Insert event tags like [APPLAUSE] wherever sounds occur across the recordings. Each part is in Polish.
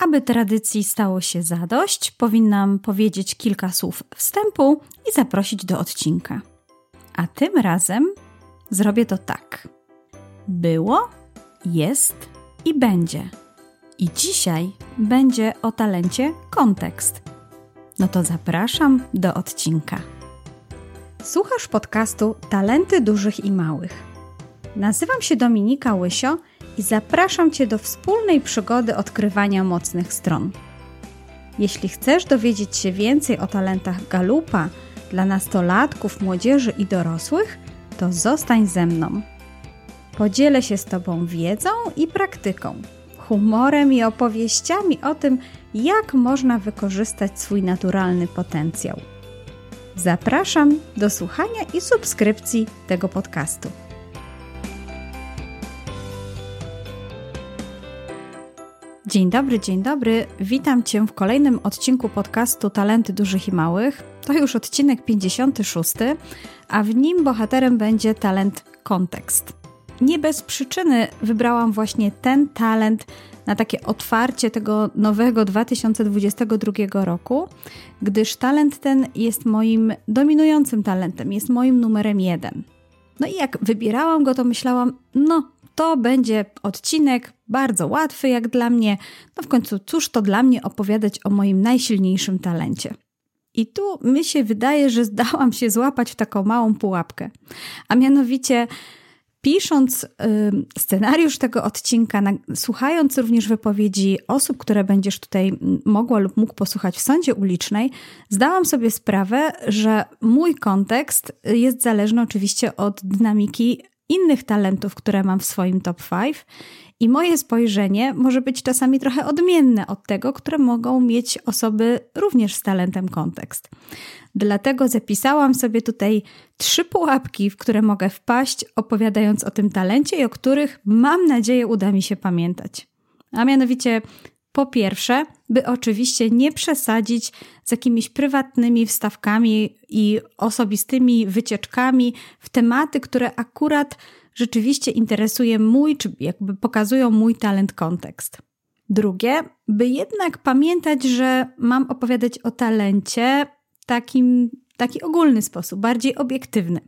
Aby tradycji stało się zadość, powinnam powiedzieć kilka słów wstępu i zaprosić do odcinka. A tym razem zrobię to tak. Było, jest i będzie. I dzisiaj będzie o talencie kontekst. No to zapraszam do odcinka. Słuchasz podcastu Talenty Dużych i Małych. Nazywam się Dominika Łysio i zapraszam Cię do wspólnej przygody odkrywania mocnych stron. Jeśli chcesz dowiedzieć się więcej o talentach Galupa dla nastolatków, młodzieży i dorosłych, to zostań ze mną. Podzielę się z Tobą wiedzą i praktyką, humorem i opowieściami o tym, jak można wykorzystać swój naturalny potencjał. Zapraszam do słuchania i subskrypcji tego podcastu. Dzień dobry, dzień dobry. Witam Cię w kolejnym odcinku podcastu Talenty Dużych i Małych. To już odcinek 56, a w nim bohaterem będzie talent kontekst. Nie bez przyczyny wybrałam właśnie ten talent na takie otwarcie tego nowego 2022 roku, gdyż talent ten jest moim dominującym talentem, jest moim numerem jeden. No i jak wybierałam go, to myślałam, no to będzie odcinek bardzo łatwy jak dla mnie. No w końcu, cóż to dla mnie opowiadać o moim najsilniejszym talencie. I tu mi się wydaje, że zdałam się złapać w taką małą pułapkę. A mianowicie, pisząc y, scenariusz tego odcinka, na, słuchając również wypowiedzi osób, które będziesz tutaj mogła lub mógł posłuchać w sądzie ulicznej, zdałam sobie sprawę, że mój kontekst jest zależny oczywiście od dynamiki innych talentów, które mam w swoim top 5 i moje spojrzenie może być czasami trochę odmienne od tego, które mogą mieć osoby również z talentem kontekst. Dlatego zapisałam sobie tutaj trzy pułapki, w które mogę wpaść, opowiadając o tym talencie i o których mam nadzieję uda mi się pamiętać. A mianowicie po pierwsze, by oczywiście nie przesadzić z jakimiś prywatnymi wstawkami i osobistymi wycieczkami w tematy, które akurat rzeczywiście interesuje mój, czy jakby pokazują mój talent kontekst. Drugie, by jednak pamiętać, że mam opowiadać o talencie takim, taki ogólny sposób, bardziej obiektywny.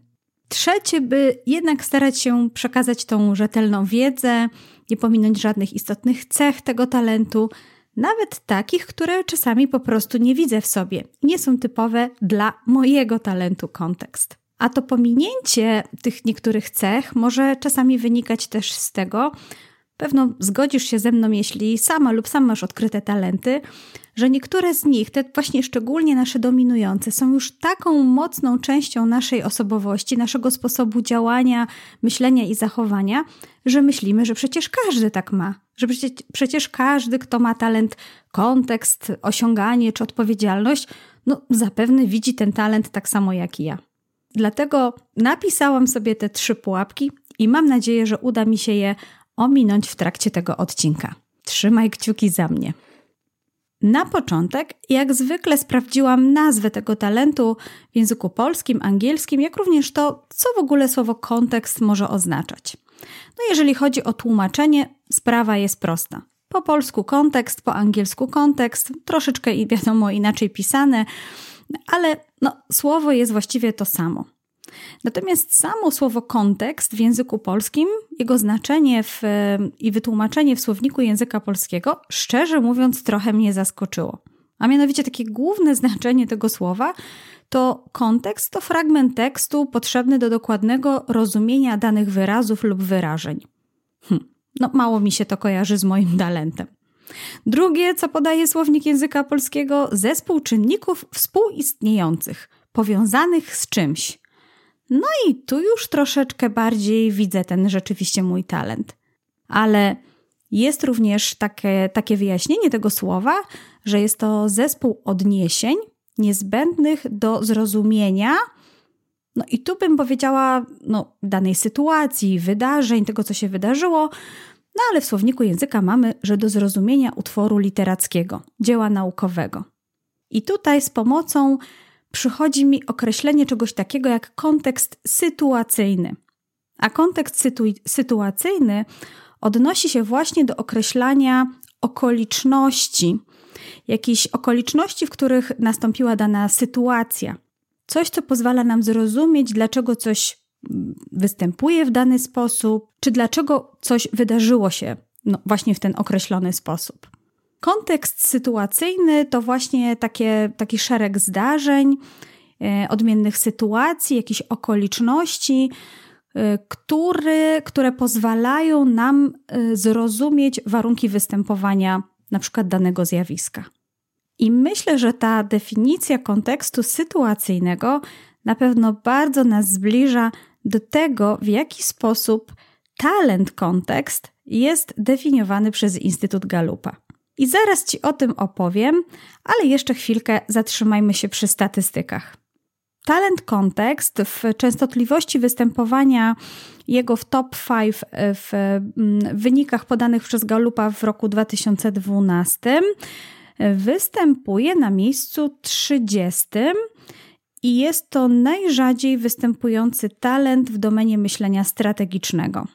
Trzecie, by jednak starać się przekazać tą rzetelną wiedzę, nie pominąć żadnych istotnych cech tego talentu, nawet takich, które czasami po prostu nie widzę w sobie, nie są typowe dla mojego talentu kontekst. A to pominięcie tych niektórych cech może czasami wynikać też z tego, pewno zgodzisz się ze mną, jeśli sama lub sam masz odkryte talenty, że niektóre z nich, te właśnie szczególnie nasze dominujące, są już taką mocną częścią naszej osobowości, naszego sposobu działania, myślenia i zachowania, że myślimy, że przecież każdy tak ma, że przecież, przecież każdy, kto ma talent, kontekst, osiąganie czy odpowiedzialność, no zapewne widzi ten talent tak samo jak i ja. Dlatego napisałam sobie te trzy pułapki i mam nadzieję, że uda mi się je ominąć w trakcie tego odcinka. Trzymaj kciuki za mnie. Na początek, jak zwykle, sprawdziłam nazwę tego talentu w języku polskim, angielskim, jak również to, co w ogóle słowo kontekst może oznaczać. No, jeżeli chodzi o tłumaczenie, sprawa jest prosta. Po polsku kontekst, po angielsku kontekst, troszeczkę wiadomo inaczej pisane, ale no, słowo jest właściwie to samo. Natomiast samo słowo kontekst w języku polskim, jego znaczenie w, i wytłumaczenie w słowniku języka polskiego, szczerze mówiąc, trochę mnie zaskoczyło. A mianowicie takie główne znaczenie tego słowa to kontekst to fragment tekstu potrzebny do dokładnego rozumienia danych wyrazów lub wyrażeń. Hm, no mało mi się to kojarzy z moim talentem. Drugie, co podaje słownik języka polskiego, zespół czynników współistniejących, powiązanych z czymś. No i tu już troszeczkę bardziej widzę ten rzeczywiście mój talent. Ale jest również takie, takie wyjaśnienie tego słowa, że jest to zespół odniesień niezbędnych do zrozumienia. No i tu bym powiedziała, no, danej sytuacji, wydarzeń, tego, co się wydarzyło, no ale w słowniku języka mamy, że do zrozumienia utworu literackiego, dzieła naukowego. I tutaj z pomocą przychodzi mi określenie czegoś takiego jak kontekst sytuacyjny. A kontekst sytu- sytuacyjny odnosi się właśnie do określania okoliczności, jakieś okoliczności, w których nastąpiła dana sytuacja. Coś, co pozwala nam zrozumieć, dlaczego coś występuje w dany sposób, czy dlaczego coś wydarzyło się no, właśnie w ten określony sposób. Kontekst sytuacyjny to właśnie takie, taki szereg zdarzeń, e, odmiennych sytuacji, jakichś okoliczności, e, który, które pozwalają nam e, zrozumieć warunki występowania na przykład danego zjawiska. I myślę, że ta definicja kontekstu sytuacyjnego na pewno bardzo nas zbliża do tego, w jaki sposób talent kontekst jest definiowany przez Instytut Galupa. I zaraz Ci o tym opowiem, ale jeszcze chwilkę zatrzymajmy się przy statystykach. Talent kontekst w częstotliwości występowania jego w top 5 w mm, wynikach podanych przez Galupa w roku 2012 występuje na miejscu 30 i jest to najrzadziej występujący talent w domenie myślenia strategicznego.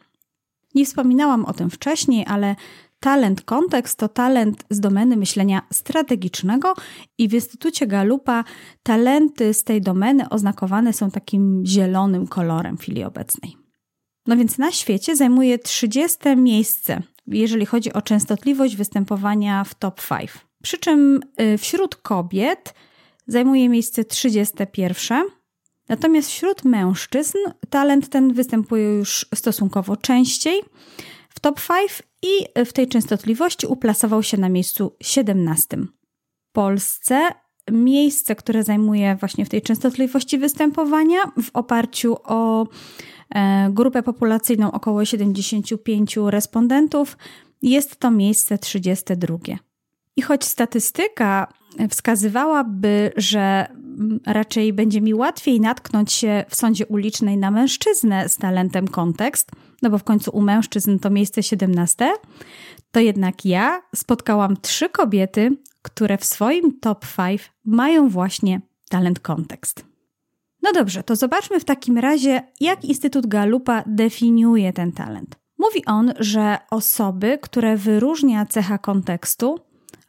Nie wspominałam o tym wcześniej, ale talent kontekst to talent z domeny myślenia strategicznego i w Instytucie Galupa talenty z tej domeny oznakowane są takim zielonym kolorem w chwili obecnej. No więc na świecie zajmuje 30 miejsce, jeżeli chodzi o częstotliwość występowania w top 5. Przy czym y, wśród kobiet zajmuje miejsce 31, natomiast wśród mężczyzn talent ten występuje już stosunkowo częściej w top 5 i w tej częstotliwości uplasował się na miejscu 17. W Polsce miejsce, które zajmuje właśnie w tej częstotliwości występowania w oparciu o e, grupę populacyjną około 75 respondentów, jest to miejsce 32. I choć statystyka wskazywałaby, że raczej będzie mi łatwiej natknąć się w sądzie ulicznej na mężczyznę z talentem kontekst, no bo w końcu u mężczyzn to miejsce 17, to jednak ja spotkałam trzy kobiety, które w swoim top 5 mają właśnie talent kontekst. No dobrze, to zobaczmy w takim razie, jak Instytut Galupa definiuje ten talent. Mówi on, że osoby, które wyróżnia cecha kontekstu,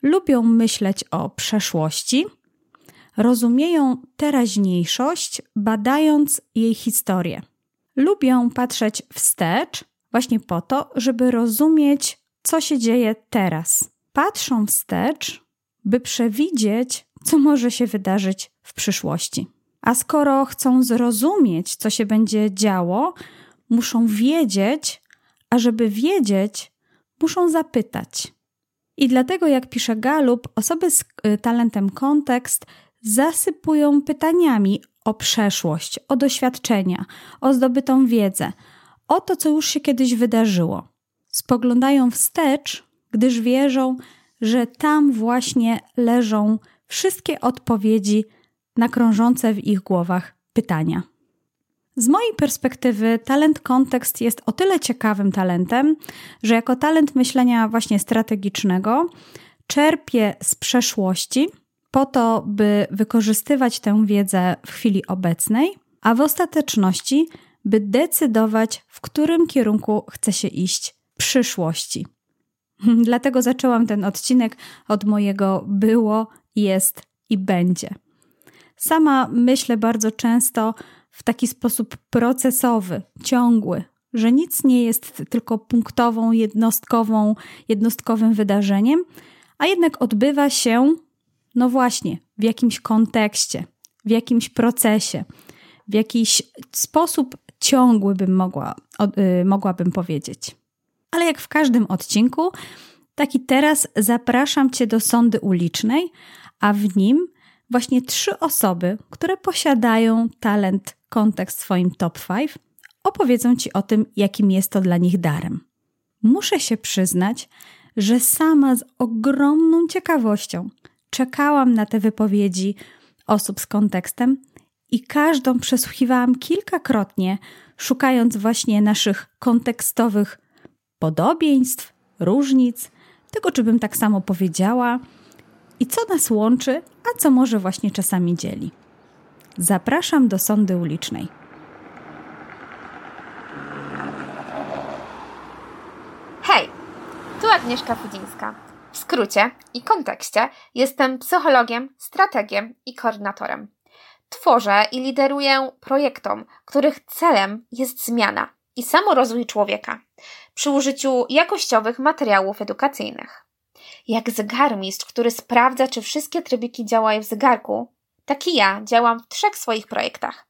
lubią myśleć o przeszłości, rozumieją teraźniejszość, badając jej historię. Lubią patrzeć wstecz, właśnie po to, żeby rozumieć, co się dzieje teraz. Patrzą wstecz, by przewidzieć, co może się wydarzyć w przyszłości. A skoro chcą zrozumieć, co się będzie działo, muszą wiedzieć, a żeby wiedzieć, muszą zapytać. I dlatego, jak pisze Galup, osoby z y, talentem kontekst zasypują pytaniami o przeszłość, o doświadczenia, o zdobytą wiedzę, o to, co już się kiedyś wydarzyło. Spoglądają wstecz, gdyż wierzą, że tam właśnie leżą wszystkie odpowiedzi na krążące w ich głowach pytania. Z mojej perspektywy, talent kontekst jest o tyle ciekawym talentem, że jako talent myślenia właśnie strategicznego czerpie z przeszłości po to, by wykorzystywać tę wiedzę w chwili obecnej, a w ostateczności, by decydować, w którym kierunku chce się iść w przyszłości. [LAUGHS] Dlatego zaczęłam ten odcinek od mojego było, jest i będzie. Sama myślę bardzo często w taki sposób procesowy, ciągły, że nic nie jest tylko punktową, jednostkową, jednostkowym wydarzeniem, a jednak odbywa się, no właśnie, w jakimś kontekście, w jakimś procesie, w jakiś sposób ciągły bym mogła, yy, mogłabym powiedzieć. Ale jak w każdym odcinku, taki teraz zapraszam Cię do sądy ulicznej, a w nim właśnie trzy osoby, które posiadają talent kontekst w swoim top 5, opowiedzą Ci o tym, jakim jest to dla nich darem. Muszę się przyznać, że sama z ogromną ciekawością czekałam na te wypowiedzi osób z kontekstem i każdą przesłuchiwałam kilkakrotnie, szukając właśnie naszych kontekstowych podobieństw, różnic, tego, czy bym tak samo powiedziała i co nas łączy, a co może właśnie czasami dzieli. Zapraszam do sądy ulicznej. Hej, tu Agnieszka Fudzińska. W skrócie i kontekście jestem psychologiem, strategiem i koordynatorem. Tworzę i lideruję projektom, których celem jest zmiana i samorozwój człowieka przy użyciu jakościowych materiałów edukacyjnych. Jak zegarmistrz, który sprawdza, czy wszystkie trybiki działają w zegarku, taki ja działam w trzech swoich projektach.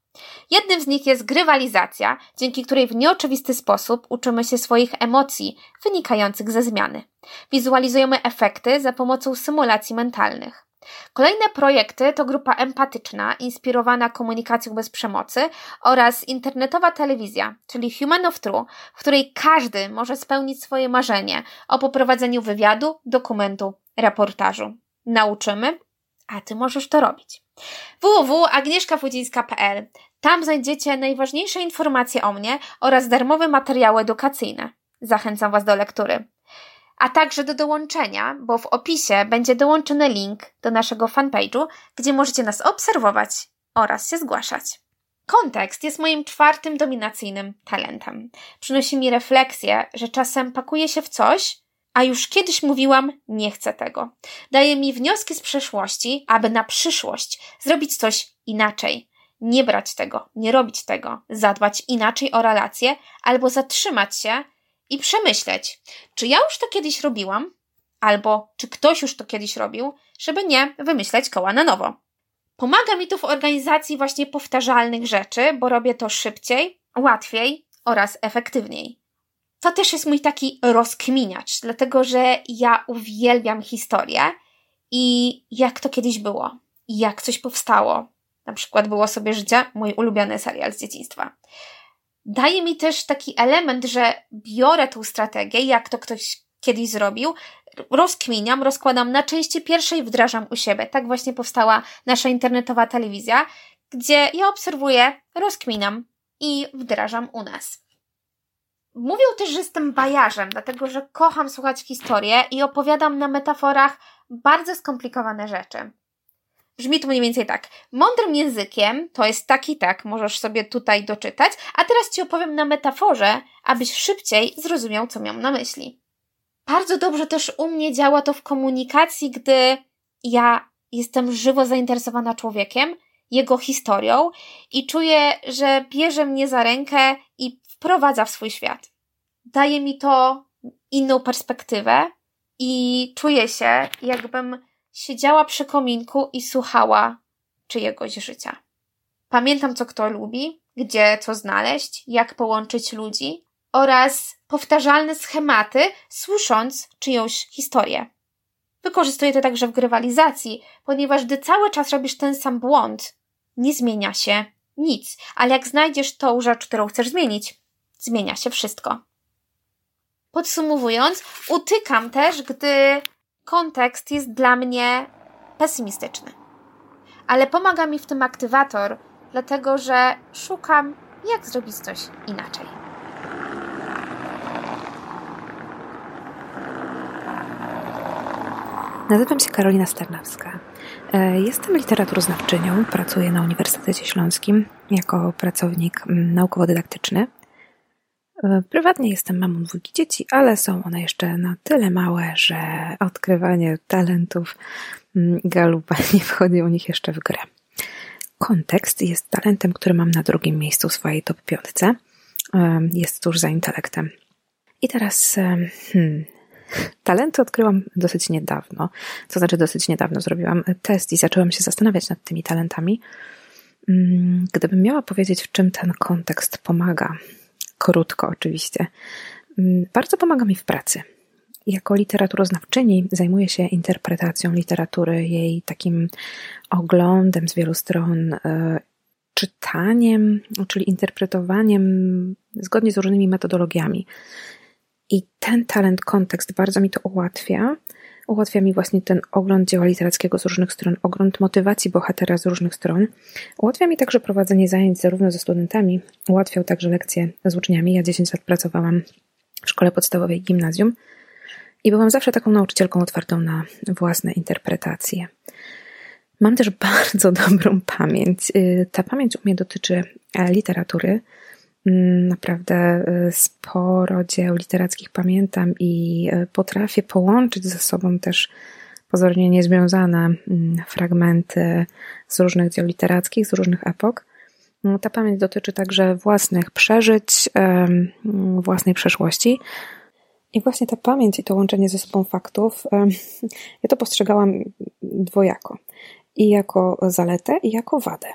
Jednym z nich jest grywalizacja, dzięki której w nieoczywisty sposób uczymy się swoich emocji wynikających ze zmiany. Wizualizujemy efekty za pomocą symulacji mentalnych. Kolejne projekty to grupa empatyczna, inspirowana komunikacją bez przemocy oraz internetowa telewizja, czyli Human of True, w której każdy może spełnić swoje marzenie o poprowadzeniu wywiadu, dokumentu, reportażu. Nauczymy, a ty możesz to robić. www.agnieszkafudzińska.pl Tam znajdziecie najważniejsze informacje o mnie oraz darmowe materiały edukacyjne. Zachęcam Was do lektury a także do dołączenia, bo w opisie będzie dołączony link do naszego fanpage'u, gdzie możecie nas obserwować oraz się zgłaszać. Kontekst jest moim czwartym dominacyjnym talentem. Przynosi mi refleksję, że czasem pakuję się w coś, a już kiedyś mówiłam, nie chcę tego. Daje mi wnioski z przeszłości, aby na przyszłość zrobić coś inaczej. Nie brać tego, nie robić tego, zadbać inaczej o relacje albo zatrzymać się i przemyśleć, czy ja już to kiedyś robiłam, albo czy ktoś już to kiedyś robił, żeby nie wymyślać koła na nowo. Pomaga mi to w organizacji właśnie powtarzalnych rzeczy, bo robię to szybciej, łatwiej oraz efektywniej. To też jest mój taki rozkminiacz, dlatego że ja uwielbiam historię i jak to kiedyś było, jak coś powstało. Na przykład było sobie życie, mój ulubiony serial z dzieciństwa daje mi też taki element, że biorę tą strategię, jak to ktoś kiedyś zrobił, rozkminiam, rozkładam na części pierwszej, wdrażam u siebie. Tak właśnie powstała nasza internetowa telewizja, gdzie ja obserwuję, rozkminiam i wdrażam u nas. Mówią też, że jestem bajarzem, dlatego że kocham słuchać historię i opowiadam na metaforach bardzo skomplikowane rzeczy. Brzmi to mniej więcej tak. Mądrym językiem to jest tak i tak, możesz sobie tutaj doczytać, a teraz Ci opowiem na metaforze, abyś szybciej zrozumiał, co miałam na myśli. Bardzo dobrze też u mnie działa to w komunikacji, gdy ja jestem żywo zainteresowana człowiekiem, jego historią i czuję, że bierze mnie za rękę i wprowadza w swój świat. Daje mi to inną perspektywę i czuję się, jakbym siedziała przy kominku i słuchała czyjegoś życia. Pamiętam, co kto lubi, gdzie co znaleźć, jak połączyć ludzi oraz powtarzalne schematy, słysząc czyjąś historię. Wykorzystuję to także w grywalizacji, ponieważ gdy cały czas robisz ten sam błąd, nie zmienia się nic, ale jak znajdziesz tą rzecz, którą chcesz zmienić, zmienia się wszystko. Podsumowując, utykam też, gdy kontekst jest dla mnie pesymistyczny. Ale pomaga mi w tym aktywator, dlatego że szukam, jak zrobić coś inaczej. Nazywam się Karolina Sternawska. E, jestem literaturoznawczynią, pracuję na Uniwersytecie Śląskim jako pracownik mm, naukowo-dydaktyczny prywatnie jestem mamą dwójki dzieci, ale są one jeszcze na tyle małe, że odkrywanie talentów mm, galupa [LAUGHS] nie wchodzi u nich jeszcze w grę. Kontekst jest talentem, który mam na drugim miejscu w swojej top piątce. E, jest tuż za intelektem. I teraz e, hmm, [LAUGHS] talenty odkryłam dosyć niedawno. To znaczy dosyć niedawno zrobiłam test i zaczęłam się zastanawiać nad tymi talentami. Mm, gdybym miała powiedzieć, w czym ten kontekst pomaga krótko oczywiście. Mm, bardzo pomaga mi w pracy. Jako literaturoznawczyni zajmuję się interpretacją literatury, jej takim oglądem z wielu stron, e, czytaniem, czyli interpretowaniem zgodnie z różnymi metodologiami. I ten talent, kontekst bardzo mi to ułatwia. Ułatwia mi właśnie ten ogląd dzieła literackiego z różnych stron, ogląd motywacji bohatera z różnych stron. Ułatwia mi także prowadzenie zajęć zarówno ze studentami, ułatwiał także lekcje z uczniami. Ja 10 lat pracowałam w szkole podstawowej gimnazjum i byłam zawsze taką nauczycielką otwartą na własne interpretacje. Mam też [LAUGHS] bardzo dobrą pamięć. Y, ta pamięć u mnie dotyczy literatury, naprawdę y, sporo dzieł literackich pamiętam i y, potrafię połączyć ze sobą też pozornie niezwiązane mm, fragmenty z różnych dzieł literackich, z różnych epok. Mm, ta pamięć dotyczy także własnych przeżyć, własnej przeszłości. I właśnie ta pamięć i to łączenie ze sobą faktów, [LAUGHS] ja to postrzegałam dwojako. I jako zaletę, i jako wadę.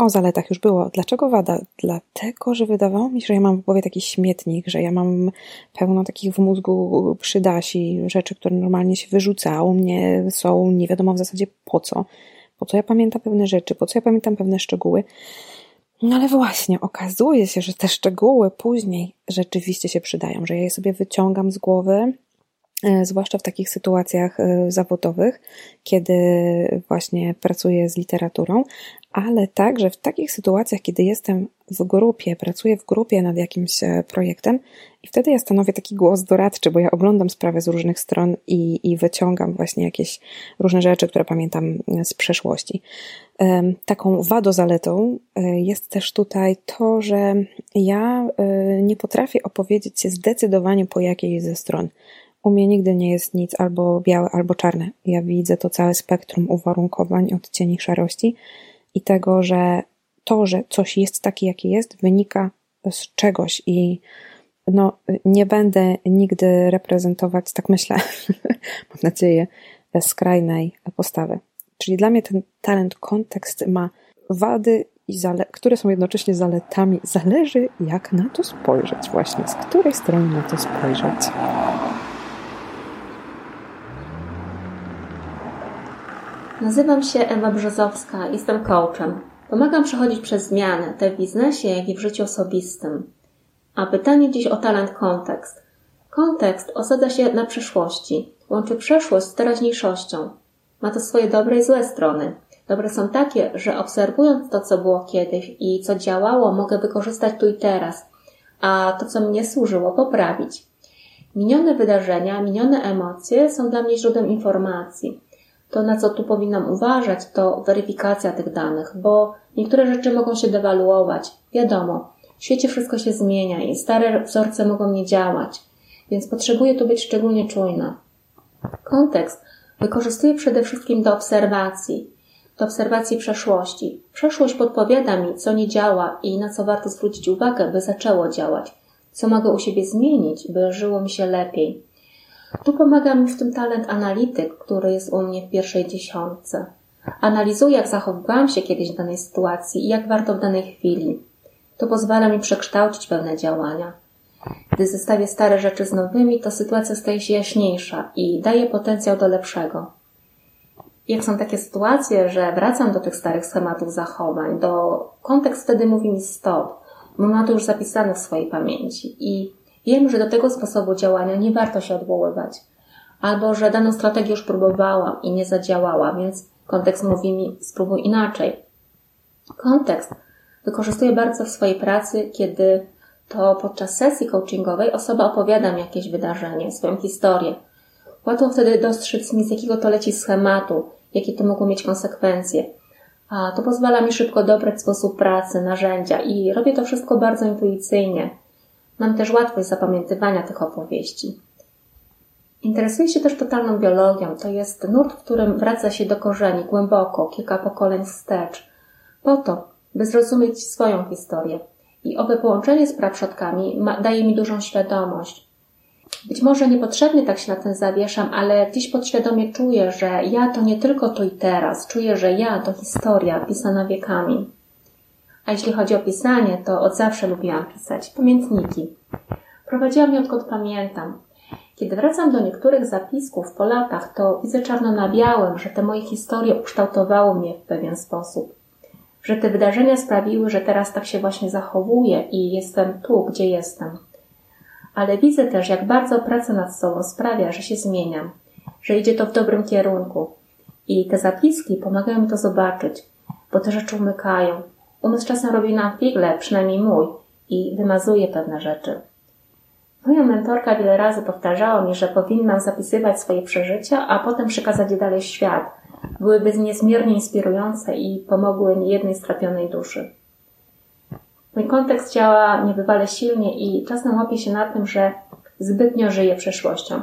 O zaletach już było. Dlaczego wada? Dlatego, że wydawało mi się, że ja mam w głowie taki śmietnik, że ja mam pełno takich w mózgu przydasi, rzeczy, które normalnie się wyrzuca, u mnie są nie wiadomo w zasadzie po co. Po co ja pamiętam pewne rzeczy, po co ja pamiętam pewne szczegóły. No ale właśnie, okazuje się, że te szczegóły później rzeczywiście się przydają, że ja je sobie wyciągam z głowy, E, zwłaszcza w takich sytuacjach e, zawodowych, kiedy właśnie pracuję z literaturą, ale także w takich sytuacjach, kiedy jestem w grupie, pracuję w grupie nad jakimś e, projektem i wtedy ja stanowię taki głos doradczy, bo ja oglądam sprawę z różnych stron i, i wyciągam właśnie jakieś różne rzeczy, które pamiętam z przeszłości. Taką wadą zaletą jest też tutaj to, że ja nie potrafię opowiedzieć się zdecydowanie po jakiej ze stron. U mnie nigdy nie jest nic albo białe, albo czarne. Ja widzę to całe spektrum uwarunkowań, odcieni szarości i tego, że to, że coś jest takie, jakie jest, wynika z czegoś i no, nie będę nigdy reprezentować, tak myślę, [LAUGHS] mam nadzieję, skrajnej postawy. Czyli dla mnie ten talent, kontekst ma wady, i zale- które są jednocześnie zaletami. Zależy, jak na to spojrzeć, właśnie z której strony na to spojrzeć. Nazywam się Ewa Brzozowska, jestem coachem. Pomagam przechodzić przez zmiany, te w biznesie, jak i w życiu osobistym. A pytanie dziś o talent kontekst. Kontekst osadza się na przeszłości, łączy przeszłość z teraźniejszością. Ma to swoje dobre i złe strony. Dobre są takie, że obserwując to, co było kiedyś i co działało, mogę wykorzystać tu i teraz, a to, co mi nie służyło, poprawić. Minione wydarzenia, minione emocje są dla mnie źródłem informacji to na co tu powinnam uważać, to weryfikacja tych danych, bo niektóre rzeczy mogą się dewaluować. Wiadomo, w świecie wszystko się zmienia i stare wzorce mogą nie działać, więc potrzebuję tu być szczególnie czujna. Kontekst wykorzystuję przede wszystkim do obserwacji, do obserwacji przeszłości. Przeszłość podpowiada mi, co nie działa i na co warto zwrócić uwagę, by zaczęło działać, co mogę u siebie zmienić, by żyło mi się lepiej. Tu pomaga mi w tym talent analityk, który jest u mnie w pierwszej dziesiątce. Analizuję, jak zachowywałam się kiedyś w danej sytuacji i jak warto w danej chwili. To pozwala mi przekształcić pewne działania. Gdy zestawię stare rzeczy z nowymi, to sytuacja staje się jaśniejsza i daje potencjał do lepszego. Jak są takie sytuacje, że wracam do tych starych schematów zachowań, do kontekst wtedy mówi mi stop, bo ma to już zapisane w swojej pamięci i Wiem, że do tego sposobu działania nie warto się odwoływać. Albo, że daną strategię już próbowałam i nie zadziałała, więc kontekst mówi mi spróbuj inaczej. Kontekst wykorzystuję bardzo w swojej pracy, kiedy to podczas sesji coachingowej osoba opowiada mi jakieś wydarzenie, swoją historię. Łatwo wtedy dostrzec mi, z jakiego to leci schematu, jakie to mogło mieć konsekwencje. A to pozwala mi szybko dobrać sposób pracy, narzędzia i robię to wszystko bardzo intuicyjnie. Mam też łatwość zapamiętywania tych opowieści. Interesuję się też totalną biologią. To jest nurt, w którym wraca się do korzeni głęboko, kilka pokoleń wstecz, po to, by zrozumieć swoją historię. I owe połączenie z praprzodkami ma, daje mi dużą świadomość. Być może niepotrzebnie tak się na tym zawieszam, ale gdzieś podświadomie czuję, że ja to nie tylko tu i teraz. Czuję, że ja to historia pisana wiekami. A jeśli chodzi o pisanie, to od zawsze lubiłam pisać pamiętniki. Prowadziłam je odkąd pamiętam. Kiedy wracam do niektórych zapisków po latach, to widzę czarno na białym, że te moje historie ukształtowały mnie w pewien sposób. Że te wydarzenia sprawiły, że teraz tak się właśnie zachowuję i jestem tu, gdzie jestem. Ale widzę też, jak bardzo praca nad sobą sprawia, że się zmieniam, że idzie to w dobrym kierunku. I te zapiski pomagają mi to zobaczyć, bo te rzeczy umykają, Umysł czasem robi nam figle, przynajmniej mój, i wymazuje pewne rzeczy. Moja mentorka wiele razy powtarzała mi, że powinnam zapisywać swoje przeżycia, a potem przekazać je dalej w świat. Byłyby niezmiernie inspirujące i pomogły niejednej strapionej duszy. Mój kontekst działa niebywale silnie i czasem łapię się na tym, że zbytnio żyję przeszłością.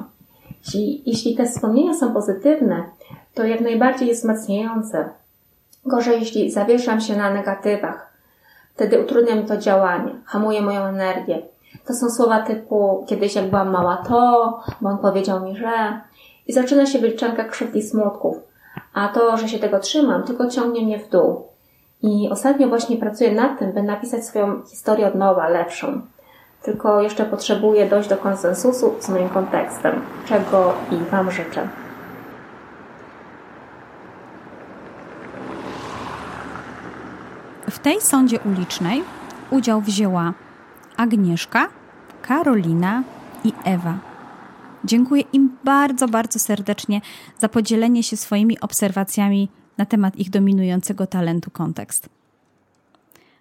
Jeśli, jeśli te wspomnienia są pozytywne, to jak najbardziej jest wzmacniające. Gorzej, jeśli zawieszam się na negatywach. Wtedy utrudnia mi to działanie, hamuje moją energię. To są słowa typu kiedyś jak byłam mała to, bo on powiedział mi, że... I zaczyna się wyliczanka krzywd i smutków. A to, że się tego trzymam, tylko ciągnie mnie w dół. I ostatnio właśnie pracuję nad tym, by napisać swoją historię od nowa, lepszą. Tylko jeszcze potrzebuję dojść do konsensusu z moim kontekstem, czego i Wam życzę. W tej sądzie ulicznej udział wzięła Agnieszka, Karolina i Ewa. Dziękuję im bardzo, bardzo serdecznie za podzielenie się swoimi obserwacjami na temat ich dominującego talentu kontekst.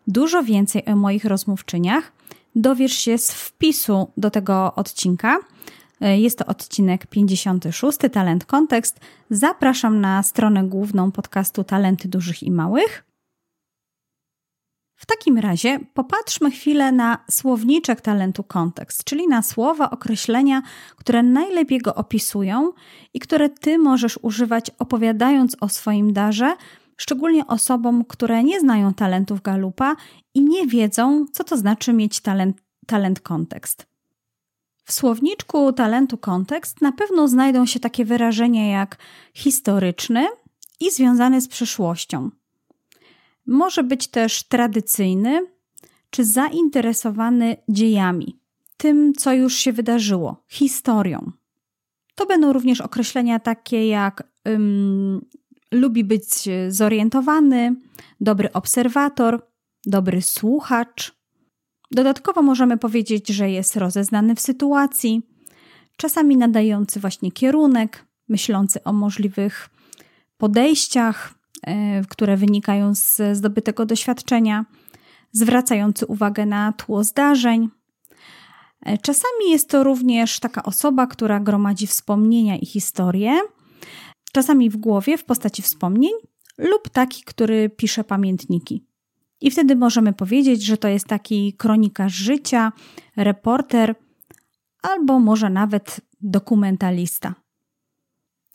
Dużo więcej o moich rozmówczyniach dowiesz się z wpisu do tego odcinka. Jest to odcinek 56, Talent Kontekst. Zapraszam na stronę główną podcastu Talenty Dużych i Małych. W takim razie popatrzmy chwilę na słowniczek talentu kontekst, czyli na słowa, określenia, które najlepiej go opisują i które ty możesz używać opowiadając o swoim darze, szczególnie osobom, które nie znają talentów Galupa i nie wiedzą, co to znaczy mieć talent, talent kontekst. W słowniczku talentu kontekst na pewno znajdą się takie wyrażenia jak historyczny i związany z przyszłością. Może być też tradycyjny czy zainteresowany dziejami, tym, co już się wydarzyło, historią. To będą również określenia takie jak um, lubi być zorientowany, dobry obserwator, dobry słuchacz. Dodatkowo możemy powiedzieć, że jest rozeznany w sytuacji, czasami nadający właśnie kierunek, myślący o możliwych podejściach, które wynikają z zdobytego doświadczenia, zwracający uwagę na tło zdarzeń. E, czasami jest to również taka osoba, która gromadzi wspomnienia i historie, czasami w głowie w postaci wspomnień, lub taki, który pisze pamiętniki. I wtedy możemy powiedzieć, że to jest taki kronikarz życia, reporter, albo może nawet dokumentalista.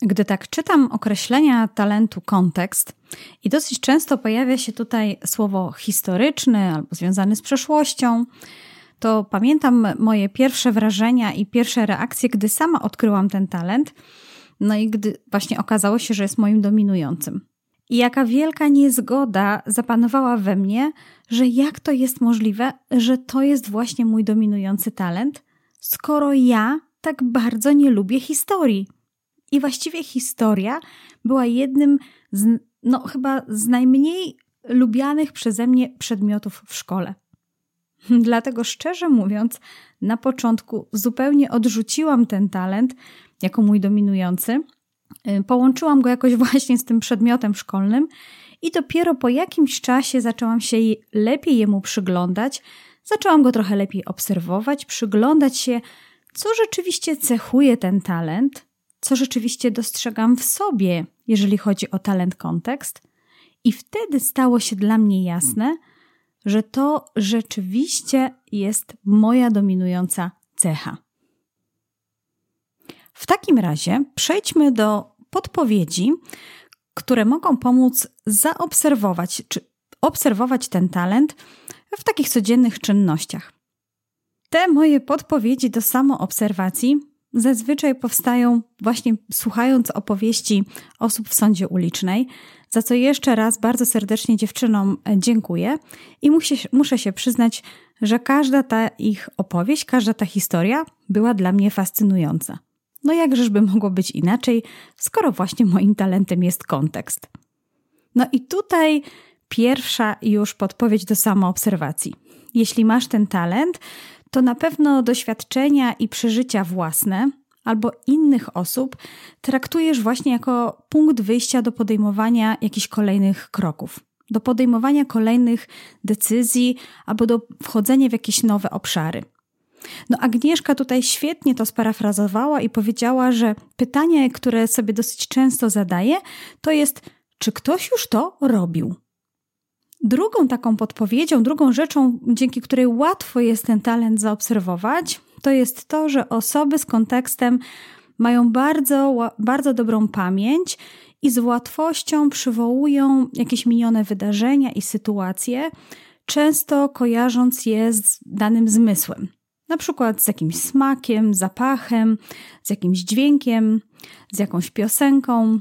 Gdy tak czytam określenia talentu kontekst, i dosyć często pojawia się tutaj słowo historyczny albo związany z przeszłością, to pamiętam moje pierwsze wrażenia i pierwsze reakcje, gdy sama odkryłam ten talent, no i gdy właśnie okazało się, że jest moim dominującym. I jaka wielka niezgoda zapanowała we mnie, że jak to jest możliwe, że to jest właśnie mój dominujący talent, skoro ja tak bardzo nie lubię historii. I właściwie historia była jednym z, no chyba z najmniej lubianych przeze mnie przedmiotów w szkole. [LAUGHS] Dlatego szczerze mówiąc, na początku zupełnie odrzuciłam ten talent jako mój dominujący. Y, połączyłam go jakoś [LAUGHS] właśnie z tym przedmiotem szkolnym i dopiero po jakimś czasie zaczęłam się lepiej jemu przyglądać, zaczęłam go trochę lepiej obserwować, przyglądać się, co rzeczywiście cechuje ten talent, co rzeczywiście dostrzegam w sobie, jeżeli chodzi o talent kontekst, i wtedy stało się dla mnie jasne, że to rzeczywiście jest moja dominująca cecha. W takim razie przejdźmy do podpowiedzi, które mogą pomóc zaobserwować czy obserwować ten talent w takich codziennych czynnościach. Te moje podpowiedzi do samoobserwacji zazwyczaj powstają właśnie słuchając opowieści osób w sądzie ulicznej, za co jeszcze raz bardzo serdecznie dziewczynom e, dziękuję i muszę, muszę się przyznać, że każda ta ich opowieść, każda ta historia była dla mnie fascynująca. No jakżeżby mogło być inaczej, skoro właśnie moim talentem jest kontekst. No i tutaj pierwsza już podpowiedź do samoobserwacji. Jeśli masz ten talent, to na pewno doświadczenia i przeżycia własne albo innych osób traktujesz właśnie jako punkt wyjścia do podejmowania jakichś kolejnych kroków, do podejmowania kolejnych decyzji albo do wchodzenia w jakieś nowe obszary. No, Agnieszka tutaj świetnie to sparafrazowała i powiedziała, że pytanie, które sobie dosyć często zadaje, to jest, czy ktoś już to robił? Drugą taką podpowiedzią, drugą rzeczą, dzięki której łatwo jest ten talent zaobserwować, to jest to, że osoby z kontekstem mają bardzo, bardzo dobrą pamięć i z łatwością przywołują jakieś minione wydarzenia i sytuacje, często kojarząc je z danym zmysłem. Na przykład z jakimś smakiem, zapachem, z jakimś dźwiękiem, z jakąś piosenką,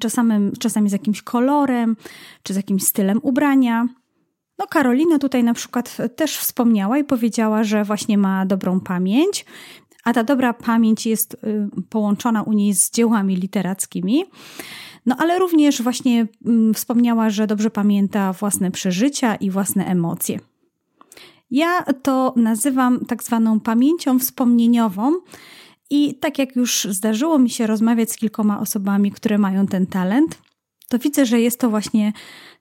czasami, czasami z jakimś kolorem, czy z jakimś stylem ubrania. No, Karolina tutaj na przykład też wspomniała i powiedziała, że właśnie ma dobrą pamięć, a ta dobra pamięć jest y, połączona u niej z dziełami literackimi. No ale również właśnie mm, wspomniała, że dobrze pamięta własne przeżycia i własne emocje. Ja to nazywam tak zwaną pamięcią wspomnieniową. I tak jak już zdarzyło mi się rozmawiać z kilkoma osobami, które mają ten talent, to widzę, że jest to właśnie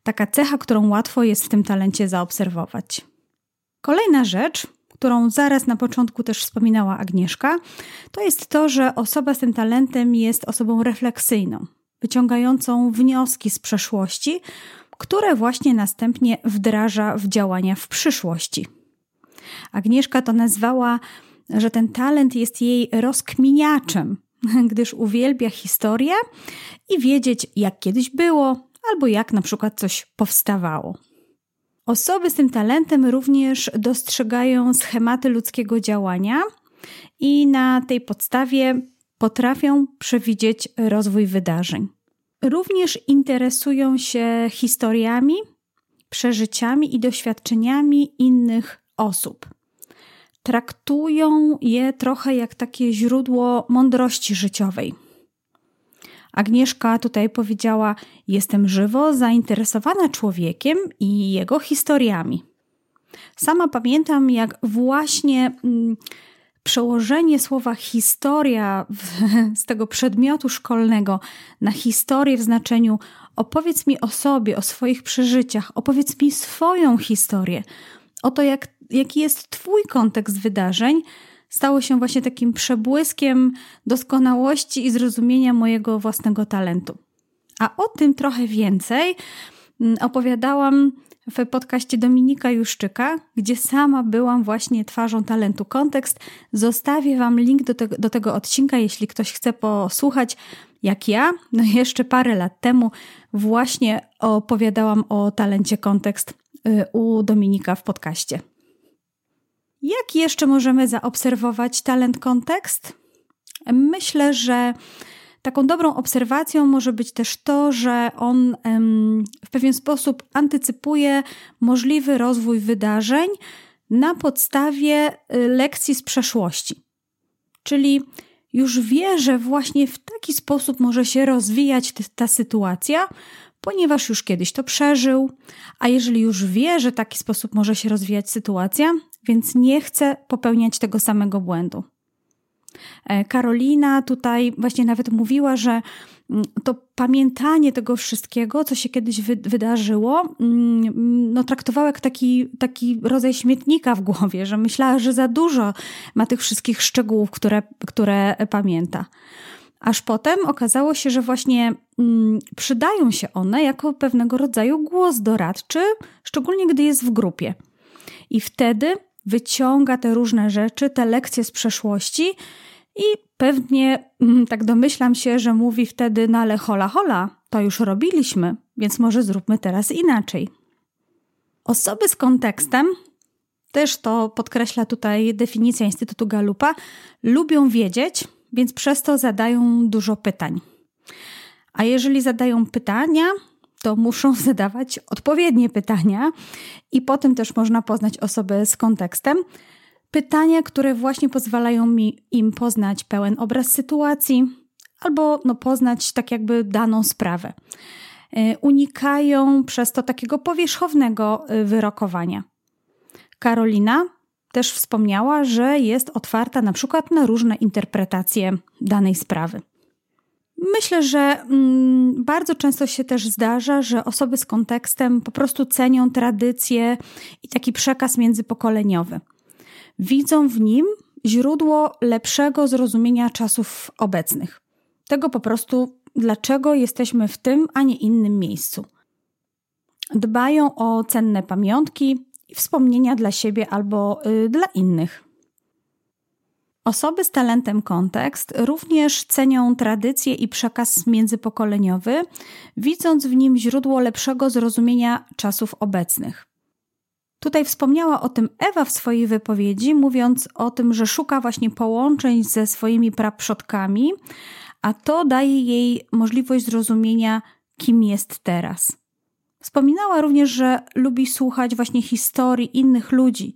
taka cecha, którą łatwo jest w tym talencie zaobserwować. Kolejna rzecz, którą zaraz na początku też wspominała Agnieszka, to jest to, że osoba z tym talentem jest osobą refleksyjną, wyciągającą wnioski z przeszłości, które właśnie następnie wdraża w działania w przyszłości. Agnieszka to nazwała, że ten talent jest jej rozkminiaczem, [LAUGHS] gdyż uwielbia historię i wiedzieć, jak kiedyś było, albo jak na przykład coś powstawało. Osoby z tym talentem również dostrzegają schematy ludzkiego działania i na tej podstawie potrafią przewidzieć rozwój wydarzeń. Również interesują się historiami, przeżyciami i doświadczeniami innych osób. Traktują je trochę jak takie źródło mądrości życiowej. Agnieszka tutaj powiedziała: Jestem żywo zainteresowana człowiekiem i jego historiami. Sama pamiętam, jak właśnie mm, przełożenie słowa historia [LAUGHS] z tego przedmiotu szkolnego na historię w znaczeniu opowiedz mi o sobie, o swoich przeżyciach, opowiedz mi swoją historię, o to, jak, jaki jest Twój kontekst wydarzeń, stało się właśnie takim przebłyskiem doskonałości i zrozumienia mojego własnego talentu. A o tym trochę więcej mm, opowiadałam w podcaście Dominika Juszczyka, gdzie sama byłam właśnie twarzą talentu kontekst. Zostawię Wam link do tego, do tego odcinka, jeśli ktoś chce posłuchać, jak ja, no jeszcze parę lat temu właśnie opowiadałam o talencie kontekst u Dominika w podcaście. Jak jeszcze możemy zaobserwować talent kontekst? Myślę, że taką dobrą obserwacją może być też to, że on w pewien sposób antycypuje możliwy rozwój wydarzeń na podstawie y, lekcji z przeszłości. Czyli już wie, że właśnie w taki sposób może się rozwijać ta sytuacja, ponieważ już kiedyś to przeżył, a jeżeli już wie, że taki sposób może się rozwijać sytuacja, więc nie chce popełniać tego samego błędu. E, Karolina tutaj właśnie nawet mówiła, że mm, to pamiętanie tego wszystkiego, co się kiedyś wy wydarzyło, mm, no, traktowała jak taki, taki rodzaj śmietnika w głowie, że myślała, że za dużo ma tych wszystkich szczegółów, które, które pamięta. Aż potem okazało się, że właśnie mm, przydają się one jako pewnego rodzaju głos doradczy, szczególnie gdy jest w grupie. I wtedy wyciąga te różne rzeczy, te lekcje z przeszłości i pewnie, mm, tak domyślam się, że mówi wtedy, no ale hola hola, to już robiliśmy, więc może zróbmy teraz inaczej. Osoby z kontekstem, też to podkreśla tutaj definicja Instytutu Galupa, lubią wiedzieć, więc przez to zadają dużo pytań. A jeżeli zadają pytania, to muszą [LAUGHS] zadawać odpowiednie pytania i potem też można poznać osobę z kontekstem. Pytania, które właśnie pozwalają mi im poznać pełen obraz sytuacji albo no, poznać tak jakby daną sprawę. E, unikają przez to takiego powierzchownego e, wyrokowania. Karolina też wspomniała, że jest otwarta na przykład na różne interpretacje danej sprawy. Myślę, że mm, bardzo często się też zdarza, że osoby z kontekstem po prostu cenią tradycje i taki przekaz międzypokoleniowy. Widzą w nim źródło lepszego zrozumienia czasów obecnych. Tego po prostu, dlaczego jesteśmy w tym, a nie innym miejscu. dbają o cenne pamiątki wspomnienia dla siebie albo y, dla innych. Osoby z talentem kontekst również cenią tradycje i przekaz międzypokoleniowy, widząc w nim źródło lepszego zrozumienia czasów obecnych. Tutaj wspomniała o tym Ewa w swojej wypowiedzi, mówiąc o tym, że szuka właśnie połączeń ze swoimi praprzodkami, a to daje jej możliwość zrozumienia, kim jest teraz. Wspominała również, że lubi słuchać właśnie historii innych ludzi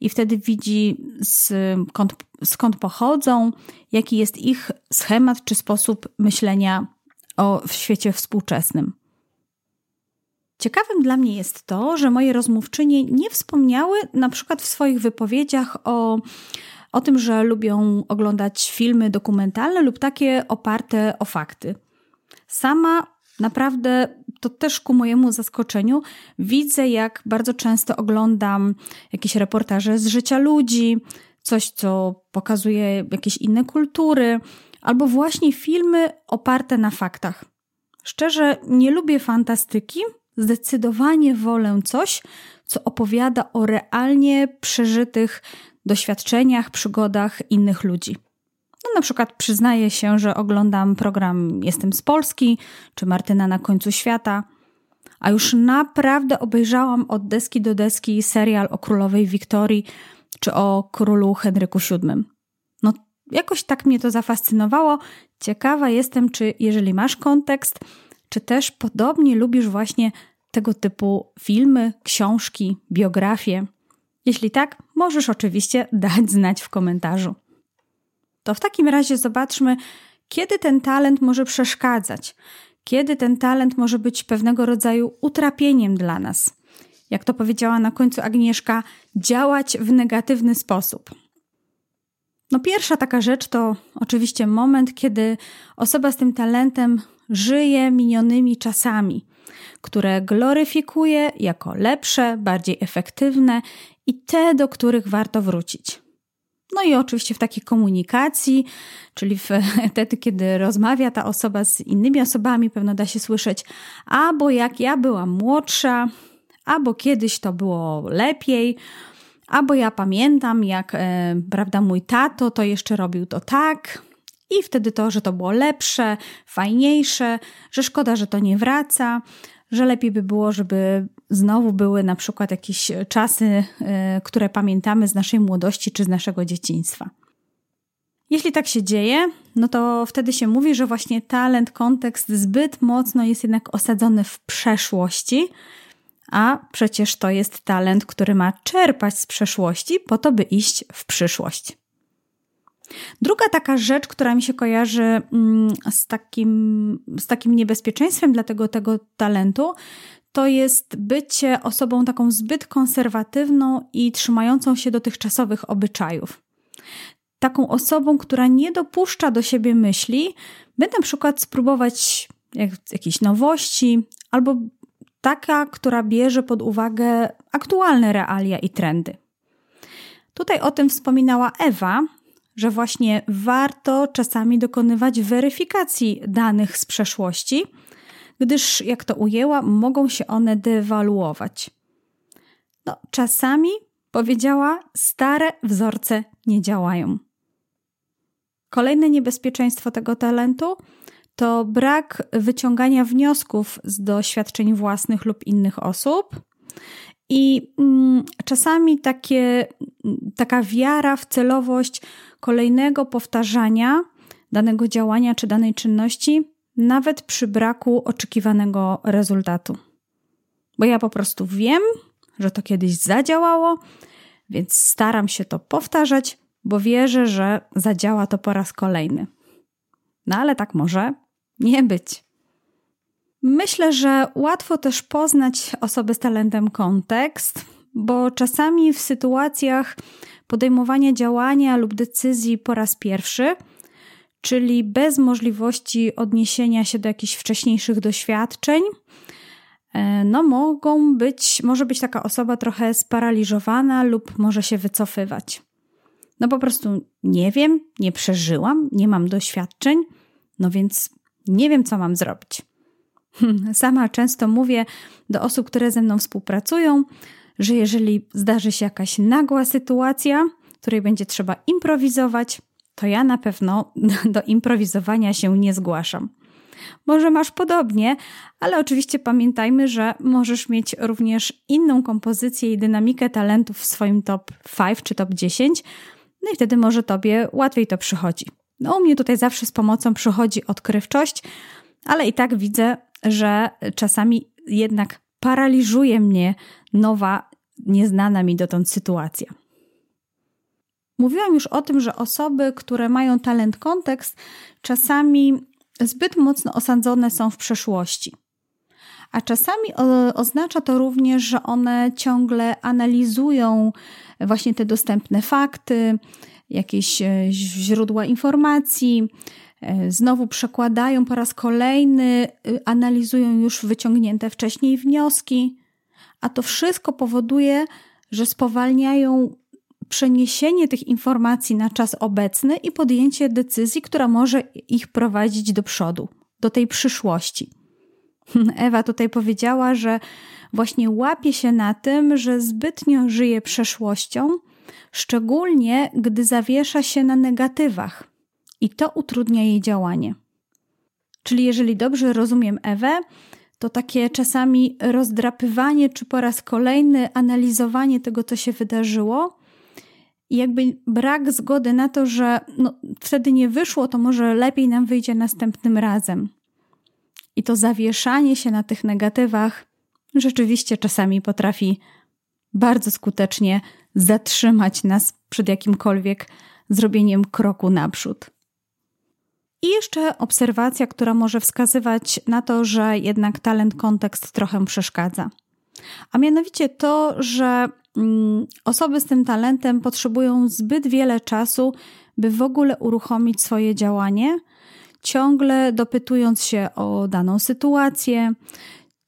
i wtedy widzi skąd, skąd pochodzą, jaki jest ich schemat czy sposób myślenia o w świecie współczesnym. Ciekawym dla mnie jest to, że moje rozmówczynie nie wspomniały na przykład w swoich wypowiedziach o, o tym, że lubią oglądać filmy dokumentalne lub takie oparte o fakty. Sama naprawdę to też ku mojemu zaskoczeniu widzę, jak bardzo często oglądam jakieś reportaże z życia ludzi, coś, co pokazuje jakieś inne kultury, albo właśnie filmy oparte na faktach. Szczerze, nie lubię fantastyki, zdecydowanie wolę coś, co opowiada o realnie przeżytych doświadczeniach, przygodach innych ludzi. No, na przykład przyznaję się, że oglądam program Jestem z Polski czy Martyna na końcu świata, a już naprawdę obejrzałam od deski do deski serial o królowej Wiktorii czy o królu Henryku VII. No, jakoś tak mnie to zafascynowało. Ciekawa jestem, czy jeżeli masz kontekst, czy też podobnie lubisz właśnie tego typu filmy, książki, biografie? Jeśli tak, możesz oczywiście dać znać w komentarzu. To w takim razie zobaczmy, kiedy ten talent może przeszkadzać, kiedy ten talent może być pewnego rodzaju utrapieniem dla nas. Jak to powiedziała na końcu Agnieszka, działać w negatywny sposób. No, pierwsza taka rzecz to oczywiście moment, kiedy osoba z tym talentem żyje minionymi czasami, które gloryfikuje jako lepsze, bardziej efektywne i te, do których warto wrócić. No i oczywiście w takiej komunikacji, czyli [LAUGHS] wtedy, kiedy rozmawia ta osoba z innymi osobami, pewno da się słyszeć, albo jak ja byłam młodsza, albo kiedyś to było lepiej, albo ja pamiętam, jak e, prawda, mój tato to jeszcze robił to tak. I wtedy to, że to było lepsze, fajniejsze, że szkoda, że to nie wraca, że lepiej by było, żeby znowu były na przykład jakieś czasy, e, które pamiętamy z naszej młodości czy z naszego dzieciństwa. Jeśli tak się dzieje, no to wtedy się mówi, że właśnie talent, kontekst zbyt mocno jest jednak osadzony w przeszłości, a przecież to jest talent, który ma czerpać z przeszłości po to, by iść w przyszłość. Druga taka rzecz, która mi się kojarzy mm, z takim, z takim niebezpieczeństwem dla tego, tego talentu, to jest bycie osobą taką zbyt konserwatywną i trzymającą się dotychczasowych obyczajów. Taką osobą, która nie dopuszcza do siebie myśli, by na przykład spróbować jak, jakiejś nowości, albo taka, która bierze pod uwagę aktualne realia i trendy. Tutaj o tym wspominała Ewa, że właśnie warto czasami dokonywać weryfikacji danych z przeszłości, gdyż, jak to ujęła, mogą się one dewaluować. No, czasami, powiedziała, stare wzorce nie działają. Kolejne niebezpieczeństwo tego talentu to brak wyciągania wniosków z doświadczeń własnych lub innych osób. I mm, czasami takie, taka wiara w celowość kolejnego powtarzania danego działania czy danej czynności, nawet przy braku oczekiwanego rezultatu. Bo ja po prostu wiem, że to kiedyś zadziałało, więc staram się to powtarzać, bo wierzę, że zadziała to po raz kolejny. No ale tak może nie być. Myślę, że łatwo też poznać osoby z talentem kontekst, bo czasami w sytuacjach podejmowania działania lub decyzji po raz pierwszy, czyli bez możliwości odniesienia się do jakichś wcześniejszych doświadczeń, e, no mogą być, może być taka osoba trochę sparaliżowana lub może się wycofywać. No po prostu nie wiem, nie przeżyłam, nie mam doświadczeń, no więc nie wiem, co mam zrobić. Sama często mówię do osób, które ze mną współpracują, że jeżeli zdarzy się jakaś nagła sytuacja, której będzie trzeba improwizować, to ja na pewno [LAUGHS] do improwizowania się nie zgłaszam. Może masz podobnie, ale oczywiście pamiętajmy, że możesz mieć również inną kompozycję i dynamikę talentów w swoim top 5 czy top 10, no i wtedy może tobie łatwiej to przychodzi. No, u mnie tutaj zawsze z pomocą przychodzi odkrywczość, ale i tak widzę, że czasami jednak paraliżuje mnie nowa, nieznana mi dotąd sytuacja. Mówiłam już o tym, że osoby, które mają talent kontekst, czasami zbyt mocno osadzone są w przeszłości. A czasami oznacza to również, że one ciągle analizują właśnie te dostępne fakty, jakieś e, źródła informacji, e, znowu przekładają po raz kolejny, y, analizują już wyciągnięte wcześniej wnioski, a to wszystko powoduje, że spowalniają przeniesienie tych informacji na czas obecny i podjęcie decyzji, która może ich prowadzić do przodu, do tej przyszłości. [LAUGHS] Ewa tutaj powiedziała, że właśnie łapie się na tym, że zbytnio żyje przeszłością, szczególnie gdy zawiesza się na negatywach i to utrudnia jej działanie. Czyli jeżeli dobrze rozumiem Ewę, to takie czasami rozdrapywanie, czy po raz kolejny analizowanie tego, co się wydarzyło, i jakby brak zgody na to, że no, wtedy nie wyszło, to może lepiej nam wyjdzie następnym razem. I to zawieszanie się na tych negatywach rzeczywiście czasami potrafi bardzo skutecznie zatrzymać nas przed jakimkolwiek zrobieniem kroku naprzód. I jeszcze obserwacja, która może wskazywać na to, że jednak talent kontekst trochę przeszkadza. A mianowicie to, że mm, osoby z tym talentem potrzebują zbyt wiele czasu, by w ogóle uruchomić swoje działanie, ciągle dopytując się o daną sytuację,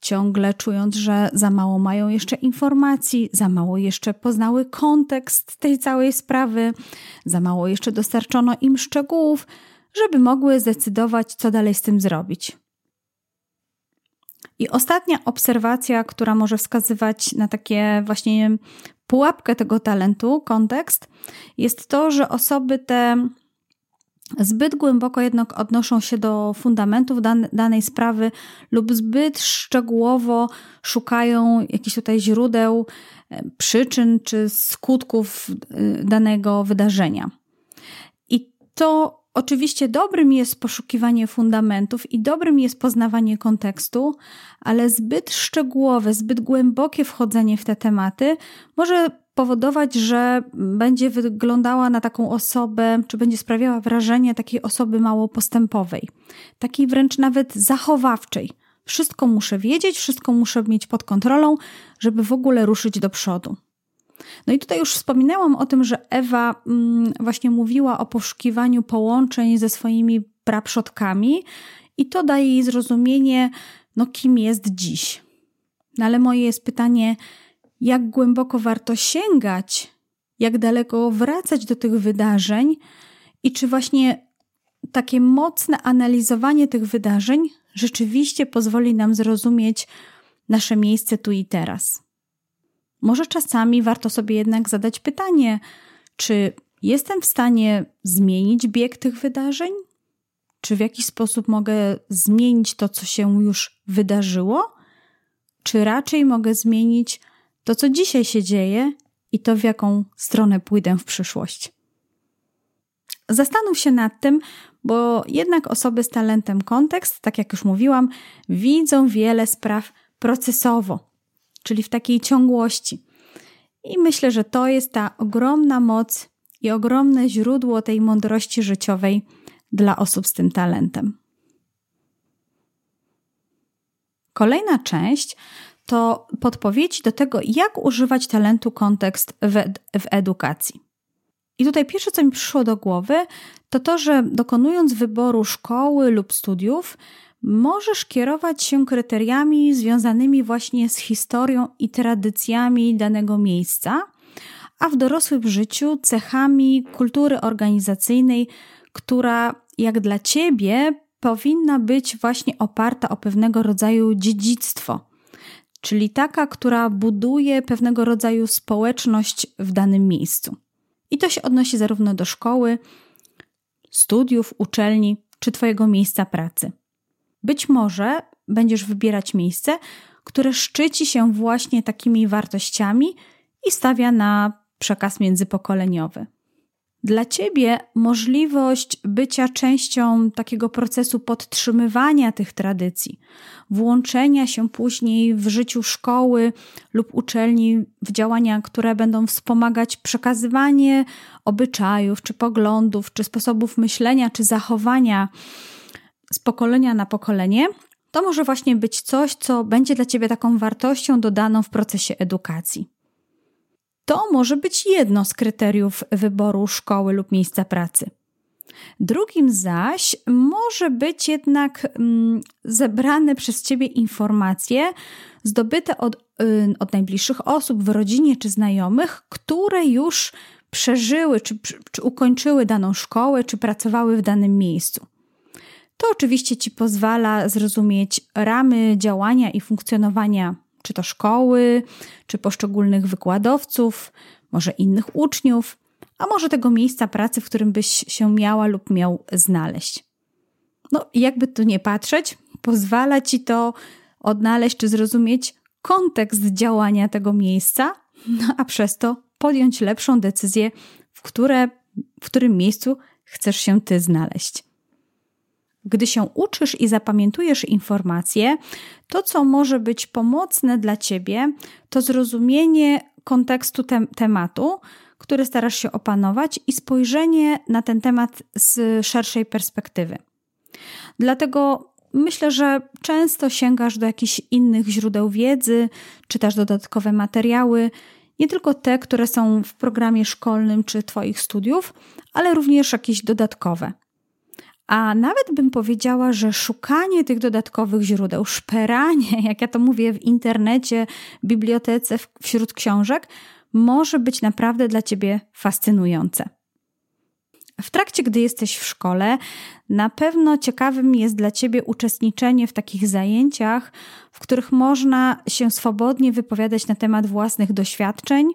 ciągle czując, że za mało mają jeszcze informacji, za mało jeszcze poznały kontekst tej całej sprawy, za mało jeszcze dostarczono im szczegółów, żeby mogły zdecydować, co dalej z tym zrobić. I ostatnia obserwacja, która może wskazywać na takie właśnie pułapkę tego talentu, kontekst, jest to, że osoby te zbyt głęboko jednak odnoszą się do fundamentów danej sprawy lub zbyt szczegółowo szukają jakichś tutaj źródeł, e, przyczyn czy skutków e, danego wydarzenia. I to Oczywiście dobrym jest poszukiwanie fundamentów i dobrym jest poznawanie kontekstu, ale zbyt szczegółowe, zbyt głębokie wchodzenie w te tematy może powodować, że będzie wyglądała na taką osobę, czy będzie sprawiała wrażenie takiej osoby mało postępowej, takiej wręcz nawet zachowawczej. Wszystko muszę wiedzieć, wszystko muszę mieć pod kontrolą, żeby w ogóle ruszyć do przodu. No i tutaj już wspominałam o tym, że Ewa mm, właśnie mówiła o poszukiwaniu połączeń ze swoimi praprzodkami i to daje jej zrozumienie, no kim jest dziś. No ale moje jest pytanie, jak głęboko warto sięgać, jak daleko wracać do tych wydarzeń i czy właśnie takie mocne analizowanie tych wydarzeń rzeczywiście pozwoli nam zrozumieć nasze miejsce tu i teraz. Może czasami warto sobie jednak zadać pytanie, czy jestem w stanie zmienić bieg tych wydarzeń? Czy w jakiś sposób mogę zmienić to, co się już wydarzyło? Czy raczej mogę zmienić to, co dzisiaj się dzieje i to, w jaką stronę pójdę w przyszłość? Zastanów się nad tym, bo jednak osoby z talentem kontekst, tak jak już mówiłam, widzą wiele spraw procesowo, czyli w takiej ciągłości. I myślę, że to jest ta ogromna moc i ogromne źródło tej mądrości życiowej dla osób z tym talentem. Kolejna część to podpowiedzi do tego, jak używać talentu kontekst w, w edukacji. I tutaj pierwsze, co mi przyszło do głowy, to to, że dokonując wyboru szkoły lub studiów, możesz kierować się kryteriami związanymi właśnie z historią i tradycjami danego miejsca, a w dorosłym życiu cechami kultury organizacyjnej, która jak dla ciebie powinna być właśnie oparta o pewnego rodzaju dziedzictwo, czyli taka, która buduje pewnego rodzaju społeczność w danym miejscu. I to się odnosi zarówno do szkoły, studiów, uczelni czy Twojego miejsca pracy. Być może będziesz wybierać miejsce, które szczyci się właśnie takimi wartościami i stawia na przekaz międzypokoleniowy. Dla ciebie możliwość bycia częścią takiego procesu podtrzymywania tych tradycji, włączenia się później w życiu szkoły lub uczelni w działania, które będą wspomagać przekazywanie obyczajów, czy poglądów, czy sposobów myślenia, czy zachowania z pokolenia na pokolenie, to może właśnie być coś, co będzie dla ciebie taką wartością dodaną w procesie edukacji. To może być jedno z kryteriów wyboru szkoły lub miejsca pracy. Drugim zaś może być jednak mm, zebrane przez Ciebie informacje zdobyte od, y, od najbliższych osób w rodzinie czy znajomych, które już przeżyły czy, czy ukończyły daną szkołę, czy pracowały w danym miejscu. To oczywiście Ci pozwala zrozumieć ramy działania i funkcjonowania czy to szkoły, czy poszczególnych wykładowców, może innych uczniów, a może tego miejsca pracy, w którym byś się miała lub miał znaleźć. No, jakby tu nie patrzeć, pozwala ci to odnaleźć czy zrozumieć kontekst działania tego miejsca, no, a przez to podjąć lepszą decyzję, w, które, w którym miejscu chcesz się ty znaleźć. Gdy się uczysz i zapamiętujesz informacje, to co może być pomocne dla ciebie, to zrozumienie kontekstu te tematu, który starasz się opanować i spojrzenie na ten temat z szerszej perspektywy. Dlatego myślę, że często sięgasz do jakichś innych źródeł wiedzy, czytasz dodatkowe materiały, nie tylko te, które są w programie szkolnym czy Twoich studiów, ale również jakieś dodatkowe. A nawet bym powiedziała, że szukanie tych dodatkowych źródeł, szperanie, [LAUGHS] jak ja to mówię, w internecie, bibliotece, wśród książek, może być naprawdę dla ciebie fascynujące. W trakcie, gdy jesteś w szkole, na pewno ciekawym jest dla ciebie uczestniczenie w takich zajęciach, w których można się swobodnie wypowiadać na temat własnych doświadczeń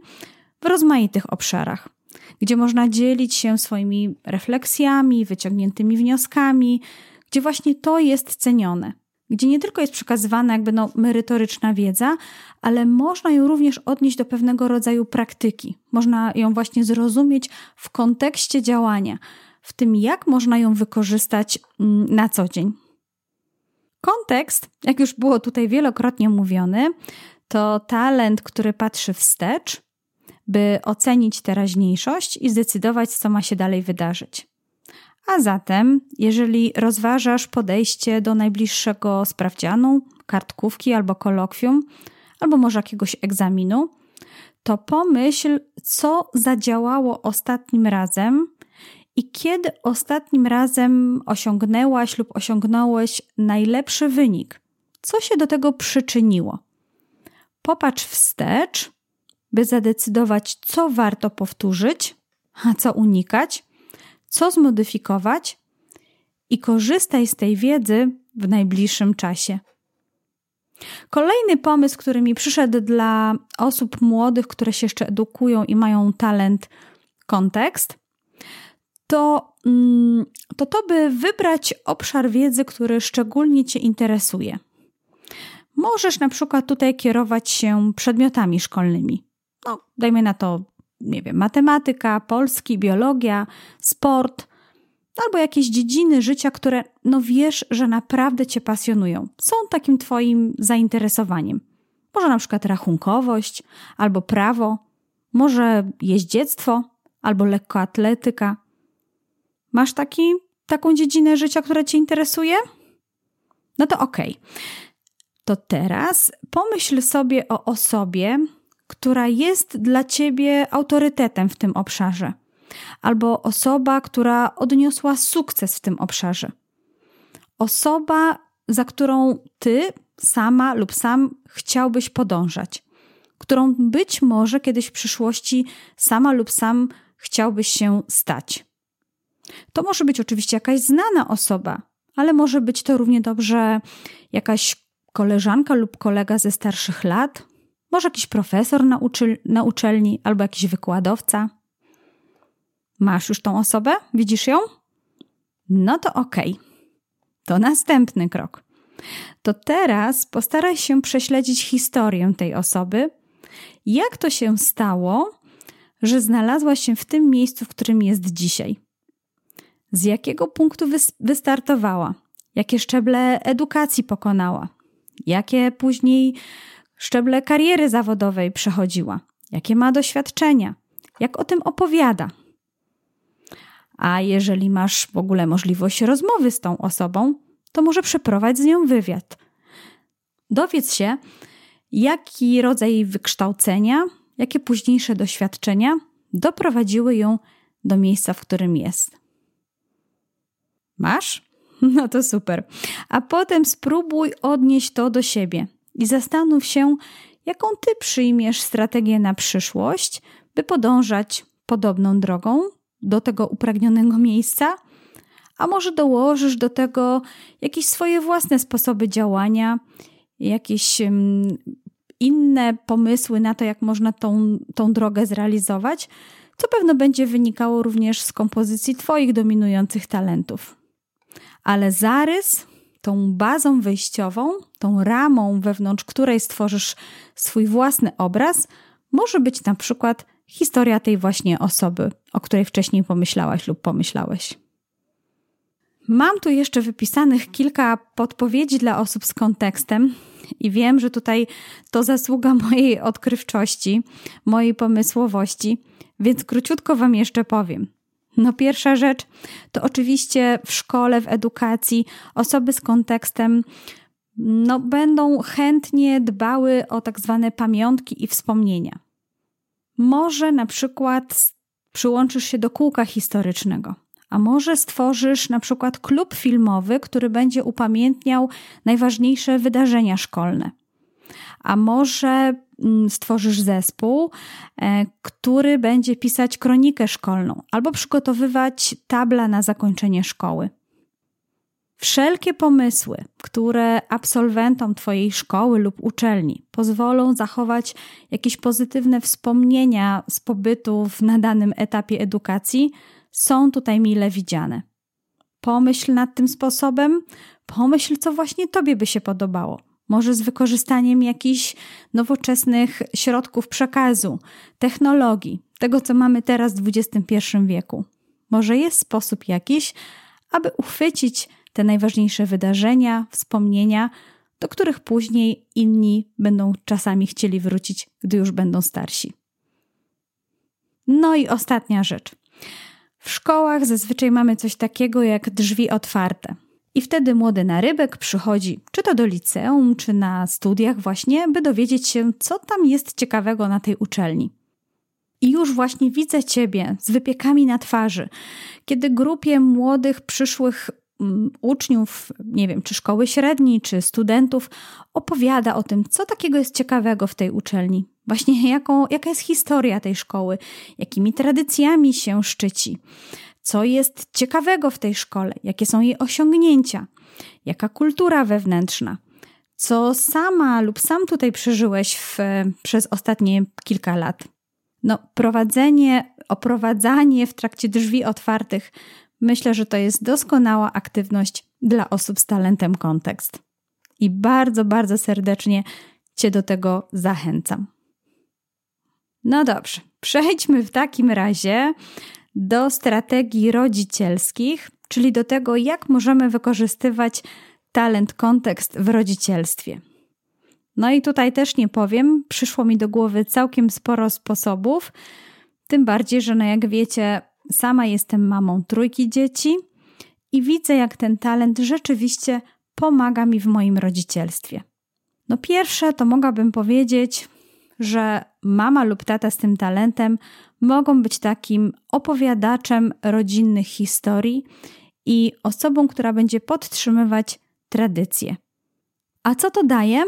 w rozmaitych obszarach gdzie można dzielić się swoimi refleksjami, wyciągniętymi wnioskami, gdzie właśnie to jest cenione. Gdzie nie tylko jest przekazywana jakby no, merytoryczna wiedza, ale można ją również odnieść do pewnego rodzaju praktyki. Można ją właśnie zrozumieć w kontekście działania, w tym jak można ją wykorzystać mm, na co dzień. Kontekst, jak już było tutaj wielokrotnie mówiony, to talent, który patrzy wstecz, by ocenić teraźniejszość i zdecydować, co ma się dalej wydarzyć. A zatem, jeżeli rozważasz podejście do najbliższego sprawdzianu, kartkówki albo kolokwium, albo może jakiegoś egzaminu, to pomyśl, co zadziałało ostatnim razem i kiedy ostatnim razem osiągnęłaś lub osiągnąłeś najlepszy wynik. Co się do tego przyczyniło? Popatrz wstecz by zadecydować, co warto powtórzyć, a co unikać, co zmodyfikować i korzystaj z tej wiedzy w najbliższym czasie. Kolejny pomysł, który mi przyszedł dla osób młodych, które się jeszcze edukują i mają talent, kontekst, to, mm, to to, by wybrać obszar wiedzy, który szczególnie Cię interesuje. Możesz na przykład tutaj kierować się przedmiotami szkolnymi no, dajmy na to, nie wiem, matematyka, polski, biologia, sport, albo jakieś dziedziny życia, które no wiesz, że naprawdę cię pasjonują, są takim twoim zainteresowaniem. Może na przykład rachunkowość, albo prawo, może jeździectwo, albo lekkoatletyka. Masz taki, taką dziedzinę życia, która cię interesuje? No to okej. Okay. To teraz pomyśl sobie o osobie, która jest dla ciebie autorytetem w tym obszarze, albo osoba, która odniosła sukces w tym obszarze. Osoba, za którą ty sama lub sam chciałbyś podążać, którą być może kiedyś w przyszłości sama lub sam chciałbyś się stać. To może być oczywiście jakaś znana osoba, ale może być to równie dobrze jakaś koleżanka lub kolega ze starszych lat, może jakiś profesor na, na uczelni albo jakiś wykładowca. Masz już tą osobę? Widzisz ją? No to okej. Okay. To następny krok. To teraz postaraj się prześledzić historię tej osoby. Jak to się stało, że znalazła się w tym miejscu, w którym jest dzisiaj? Z jakiego punktu wystartowała? Jakie szczeble edukacji pokonała? Jakie później szczeble kariery zawodowej przechodziła? Jakie ma doświadczenia? Jak o tym opowiada? A jeżeli masz w ogóle możliwość rozmowy z tą osobą, to może przeprowadź z nią wywiad. Dowiedz się, jaki rodzaj wykształcenia, jakie późniejsze doświadczenia doprowadziły ją do miejsca, w którym jest. Masz? [LAUGHS] No to super. A potem spróbuj odnieść to do siebie i zastanów się, jaką ty przyjmiesz strategię na przyszłość, by podążać podobną drogą do tego upragnionego miejsca, a może dołożysz do tego jakieś swoje własne sposoby działania, jakieś inne pomysły na to, jak można tą, tą drogę zrealizować, co pewno będzie wynikało również z kompozycji Twoich dominujących talentów. Ale zarys, tą bazą wyjściową, tą ramą, wewnątrz której stworzysz swój własny obraz, może być na przykład historia tej właśnie osoby, o której wcześniej pomyślałaś lub pomyślałeś. Mam tu jeszcze wypisanych kilka podpowiedzi dla osób z kontekstem, i wiem, że tutaj to zasługa [LAUGHS] mojej odkrywczości, mojej pomysłowości, więc króciutko Wam jeszcze powiem. No, pierwsza rzecz to oczywiście w szkole, w edukacji osoby z kontekstem no, będą chętnie dbały o tak zwane pamiątki i wspomnienia. Może na przykład przyłączysz się do kółka historycznego, a może stworzysz na przykład klub filmowy, który będzie upamiętniał najważniejsze wydarzenia szkolne. A może stworzysz zespół, e, który będzie pisać kronikę szkolną albo przygotowywać tabla na zakończenie szkoły. Wszelkie pomysły, które absolwentom Twojej szkoły lub uczelni pozwolą zachować jakieś pozytywne wspomnienia z pobytu na danym etapie edukacji, są tutaj mile widziane. Pomyśl nad tym sposobem, pomyśl, co właśnie Tobie by się podobało. Może z wykorzystaniem jakichś nowoczesnych środków przekazu, technologii, tego co mamy teraz w XXI wieku. Może jest sposób jakiś, aby uchwycić te najważniejsze wydarzenia, wspomnienia, do których później inni będą czasami chcieli wrócić, gdy już będą starsi. No i ostatnia rzecz. W szkołach zazwyczaj mamy coś takiego jak drzwi otwarte. I wtedy młody narybek przychodzi czy to do liceum, czy na studiach właśnie, by dowiedzieć się, co tam jest ciekawego na tej uczelni. I już właśnie widzę Ciebie z wypiekami na twarzy, kiedy grupie młodych, przyszłych um, uczniów, nie wiem, czy szkoły średniej, czy studentów, opowiada o tym, co takiego jest ciekawego w tej uczelni. Właśnie [LAUGHS] jaką, jaka jest historia tej szkoły, jakimi tradycjami się szczyci, co jest ciekawego w tej szkole, jakie są jej osiągnięcia, jaka kultura wewnętrzna, co sama lub sam tutaj przeżyłeś w, przez ostatnie kilka lat. No, prowadzenie, oprowadzanie w trakcie drzwi otwartych, myślę, że to jest doskonała aktywność dla osób z talentem kontekst. I bardzo, bardzo serdecznie Cię do tego zachęcam. No dobrze, przejdźmy w takim razie do strategii rodzicielskich, czyli do tego, jak możemy wykorzystywać talent kontekst w rodzicielstwie. No i tutaj też nie powiem, przyszło mi do głowy całkiem sporo sposobów, tym bardziej, że no jak wiecie, sama jestem mamą trójki dzieci i widzę, jak ten talent rzeczywiście pomaga mi w moim rodzicielstwie. No pierwsze to mogłabym powiedzieć, że mama lub tata z tym talentem mogą być takim opowiadaczem rodzinnych historii i osobą, która będzie podtrzymywać tradycje. A co to daje?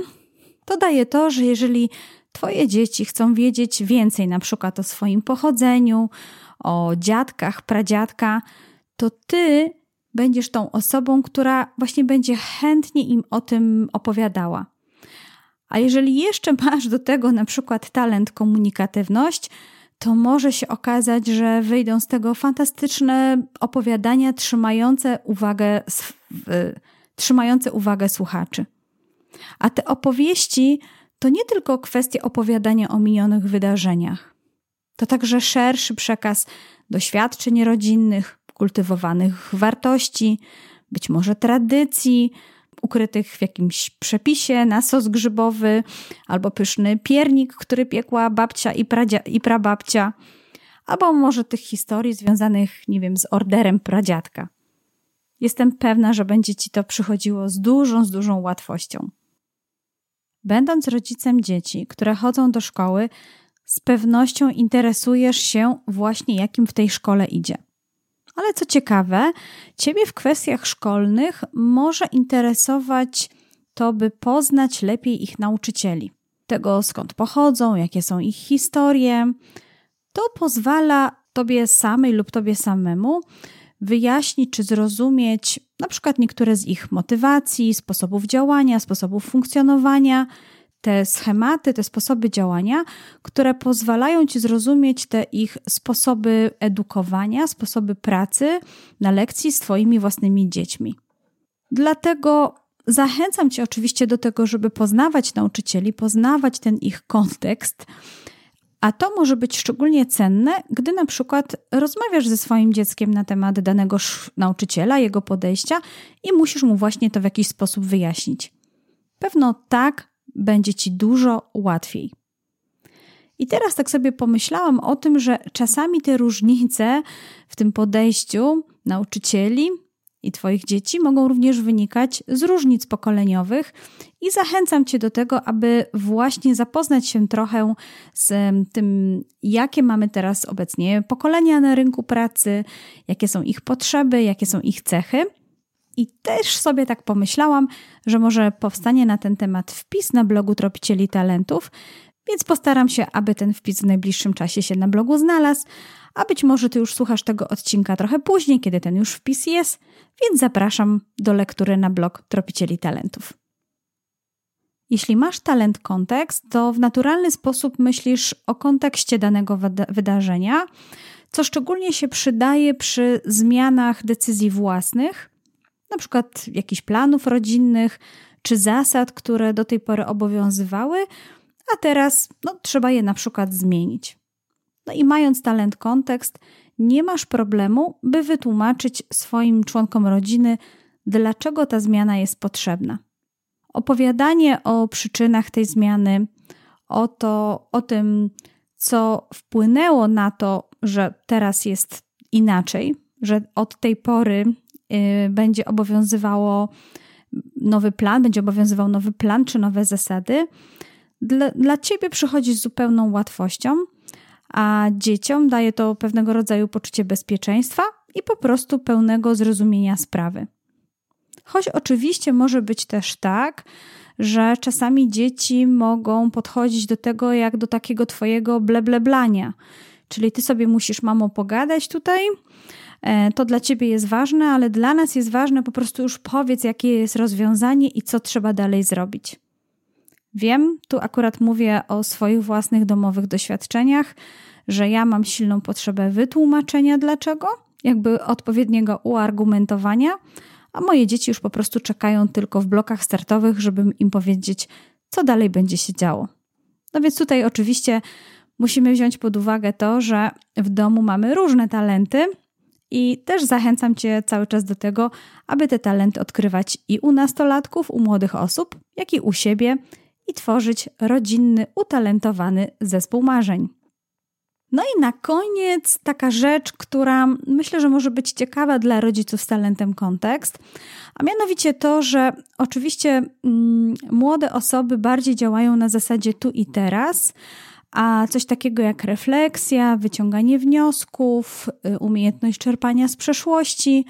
To daje to, że jeżeli Twoje dzieci chcą wiedzieć więcej, na przykład o swoim pochodzeniu, o dziadkach, pradziadka, to Ty będziesz tą osobą, która właśnie będzie chętnie im o tym opowiadała. A jeżeli jeszcze [LAUGHS] masz do tego na przykład talent komunikatywność, to może się okazać, że wyjdą z tego fantastyczne opowiadania trzymające uwagę, trzymające uwagę słuchaczy. A te opowieści to nie tylko kwestia opowiadania o minionych wydarzeniach. To także szerszy przekaz doświadczeń rodzinnych, kultywowanych wartości, być może tradycji, ukrytych w jakimś przepisie na sos grzybowy, albo pyszny piernik, który piekła babcia i, pradzia, i prababcia, albo może tych historii związanych, nie wiem, z orderem pradziadka. Jestem pewna, że będzie ci to przychodziło z dużą, z dużą łatwością. Będąc rodzicem dzieci, które chodzą do szkoły, z pewnością interesujesz się właśnie, jakim w tej szkole idzie. Ale co ciekawe, Ciebie w kwestiach szkolnych może interesować to, by poznać lepiej ich nauczycieli. Tego skąd pochodzą, jakie są ich historie. To pozwala Tobie samej lub Tobie samemu wyjaśnić czy zrozumieć na przykład niektóre z ich motywacji, sposobów działania, sposobów funkcjonowania, te schematy, te sposoby działania, które pozwalają ci zrozumieć te ich sposoby edukowania, sposoby pracy na lekcji z Twoimi własnymi dziećmi. Dlatego zachęcam Cię oczywiście do tego, żeby poznawać nauczycieli, poznawać ten ich kontekst. A to może być szczególnie cenne, gdy na przykład rozmawiasz ze swoim dzieckiem na temat danego nauczyciela, jego podejścia i musisz mu właśnie to w jakiś sposób wyjaśnić. Pewno tak będzie ci dużo łatwiej. I teraz tak sobie pomyślałam o tym, że czasami te różnice w tym podejściu nauczycieli i Twoich dzieci mogą również wynikać z różnic pokoleniowych, i zachęcam Cię do tego, aby właśnie zapoznać się trochę z tym, jakie mamy teraz obecnie pokolenia na rynku pracy, jakie są ich potrzeby, jakie są ich cechy. I też sobie tak pomyślałam, że może powstanie na ten temat wpis na blogu Tropicieli Talentów, więc postaram się, aby ten wpis w najbliższym czasie się na blogu znalazł, a być może Ty już słuchasz tego odcinka trochę później, kiedy ten już wpis jest, więc zapraszam do lektury na blog Tropicieli Talentów. Jeśli masz talent kontekst, to w naturalny sposób myślisz o kontekście danego wydarzenia, co szczególnie się przydaje przy zmianach decyzji własnych na przykład jakichś planów rodzinnych czy zasad, które do tej pory obowiązywały, a teraz no, trzeba je na przykład zmienić. No i mając talent kontekst, nie masz problemu, by wytłumaczyć swoim członkom rodziny, dlaczego ta zmiana jest potrzebna. Opowiadanie o przyczynach tej zmiany, o, to, o tym, co wpłynęło na to, że teraz jest inaczej, że od tej pory będzie obowiązywało nowy plan, będzie obowiązywał nowy plan czy nowe zasady, dla, dla ciebie przychodzi z zupełną łatwością, a dzieciom daje to pewnego rodzaju poczucie bezpieczeństwa i po prostu pełnego zrozumienia sprawy. Choć oczywiście może być też tak, że czasami dzieci mogą podchodzić do tego jak do takiego twojego blebleblania. Czyli ty sobie musisz, mamo, pogadać tutaj, to dla ciebie jest ważne, ale dla nas jest ważne po prostu już powiedz, jakie jest rozwiązanie i co trzeba dalej zrobić. Wiem, tu akurat mówię o swoich własnych domowych doświadczeniach, że ja mam silną potrzebę wytłumaczenia dlaczego, jakby odpowiedniego uargumentowania, a moje dzieci już po prostu czekają tylko w blokach startowych, żeby im powiedzieć, co dalej będzie się działo. No więc tutaj oczywiście musimy wziąć pod uwagę to, że w domu mamy różne talenty i też zachęcam Cię cały czas do tego, aby te talenty odkrywać i u nastolatków, u młodych osób, jak i u siebie i tworzyć rodzinny, utalentowany zespół marzeń. No i na koniec taka rzecz, która myślę, że może być ciekawa dla rodziców z talentem kontekst, a mianowicie to, że oczywiście mm, młode osoby bardziej działają na zasadzie tu i teraz, a coś takiego jak refleksja, wyciąganie wniosków, y, umiejętność czerpania z przeszłości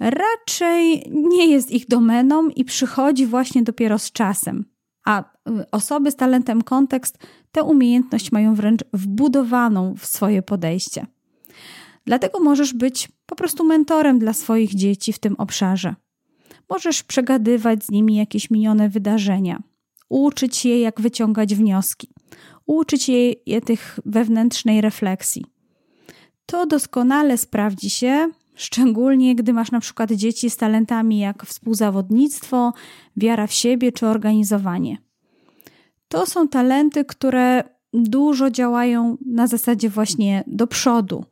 raczej nie jest ich domeną i przychodzi właśnie dopiero z czasem. A y, osoby z talentem kontekst tę umiejętność mają wręcz wbudowaną w swoje podejście. Dlatego możesz być po prostu mentorem dla swoich dzieci w tym obszarze. Możesz przegadywać z nimi jakieś minione wydarzenia, uczyć je, jak wyciągać wnioski, uczyć je, je tych wewnętrznej refleksji. To doskonale sprawdzi się, szczególnie gdy masz na przykład dzieci z talentami jak współzawodnictwo, wiara w siebie czy organizowanie. To są talenty, które dużo działają na zasadzie właśnie do przodu,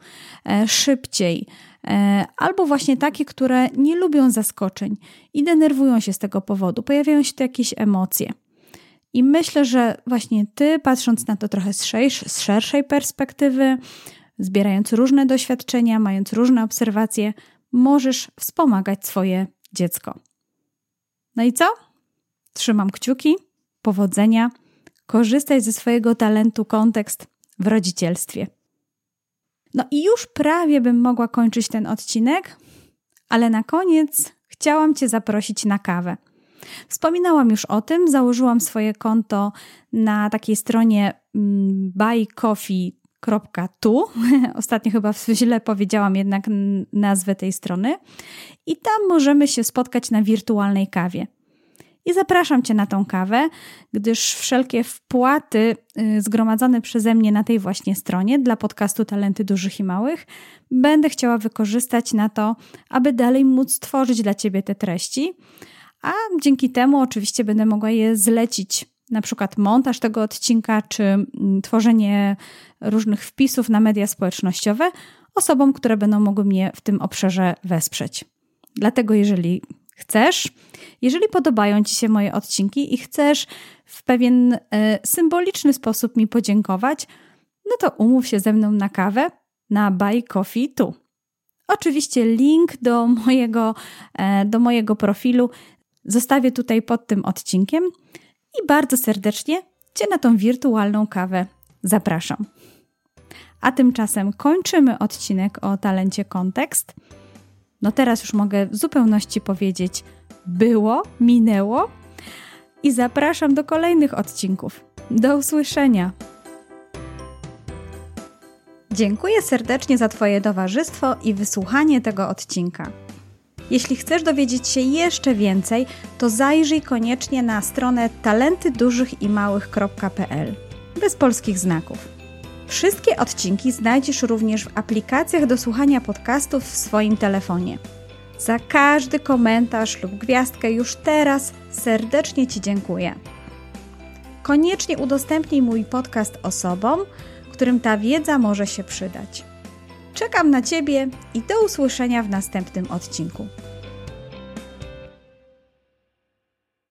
e, szybciej, e, albo właśnie takie, które nie lubią zaskoczeń i denerwują się z tego powodu, pojawiają się tu jakieś emocje. I myślę, że właśnie ty, patrząc na to trochę z, z szerszej perspektywy, zbierając różne doświadczenia, mając różne obserwacje, możesz wspomagać swoje dziecko. No i co? Trzymam kciuki, powodzenia, korzystaj ze swojego talentu kontekst w rodzicielstwie. No i już prawie bym mogła kończyć ten odcinek, ale na koniec chciałam Cię zaprosić na kawę. Wspominałam już o tym, założyłam swoje konto na takiej stronie mm, buycoffee.tu. [LAUGHS] Ostatnio chyba źle powiedziałam jednak nazwę tej strony. I tam możemy się spotkać na wirtualnej kawie. I zapraszam Cię na tą kawę, gdyż wszelkie wpłaty y, zgromadzone przeze mnie na tej właśnie stronie dla podcastu Talenty Dużych i Małych będę chciała wykorzystać na to, aby dalej móc tworzyć dla Ciebie te treści a dzięki temu oczywiście będę mogła je zlecić, na przykład montaż tego odcinka, czy mm, tworzenie różnych wpisów na media społecznościowe osobom, które będą mogły mnie w tym obszarze wesprzeć. Dlatego, jeżeli chcesz, jeżeli podobają Ci się moje odcinki i chcesz w pewien y, symboliczny sposób mi podziękować, no to umów się ze mną na kawę na Buy Coffee Tu. Oczywiście link do mojego, e, do mojego profilu Zostawię tutaj pod tym odcinkiem i bardzo serdecznie Cię na tą wirtualną kawę zapraszam. A tymczasem kończymy odcinek o talencie kontekst. No teraz już mogę w zupełności powiedzieć: było, minęło i zapraszam do kolejnych odcinków. Do usłyszenia. Dziękuję serdecznie za Twoje towarzystwo i wysłuchanie tego odcinka. Jeśli chcesz dowiedzieć się jeszcze więcej, to zajrzyj koniecznie na stronę talentydużychimałych.pl bez polskich znaków. Wszystkie odcinki znajdziesz również w aplikacjach do słuchania podcastów w swoim telefonie. Za każdy komentarz lub gwiazdkę już teraz serdecznie Ci dziękuję. Koniecznie udostępnij mój podcast osobom, którym ta wiedza może się przydać. Czekam na Ciebie i do usłyszenia w następnym odcinku.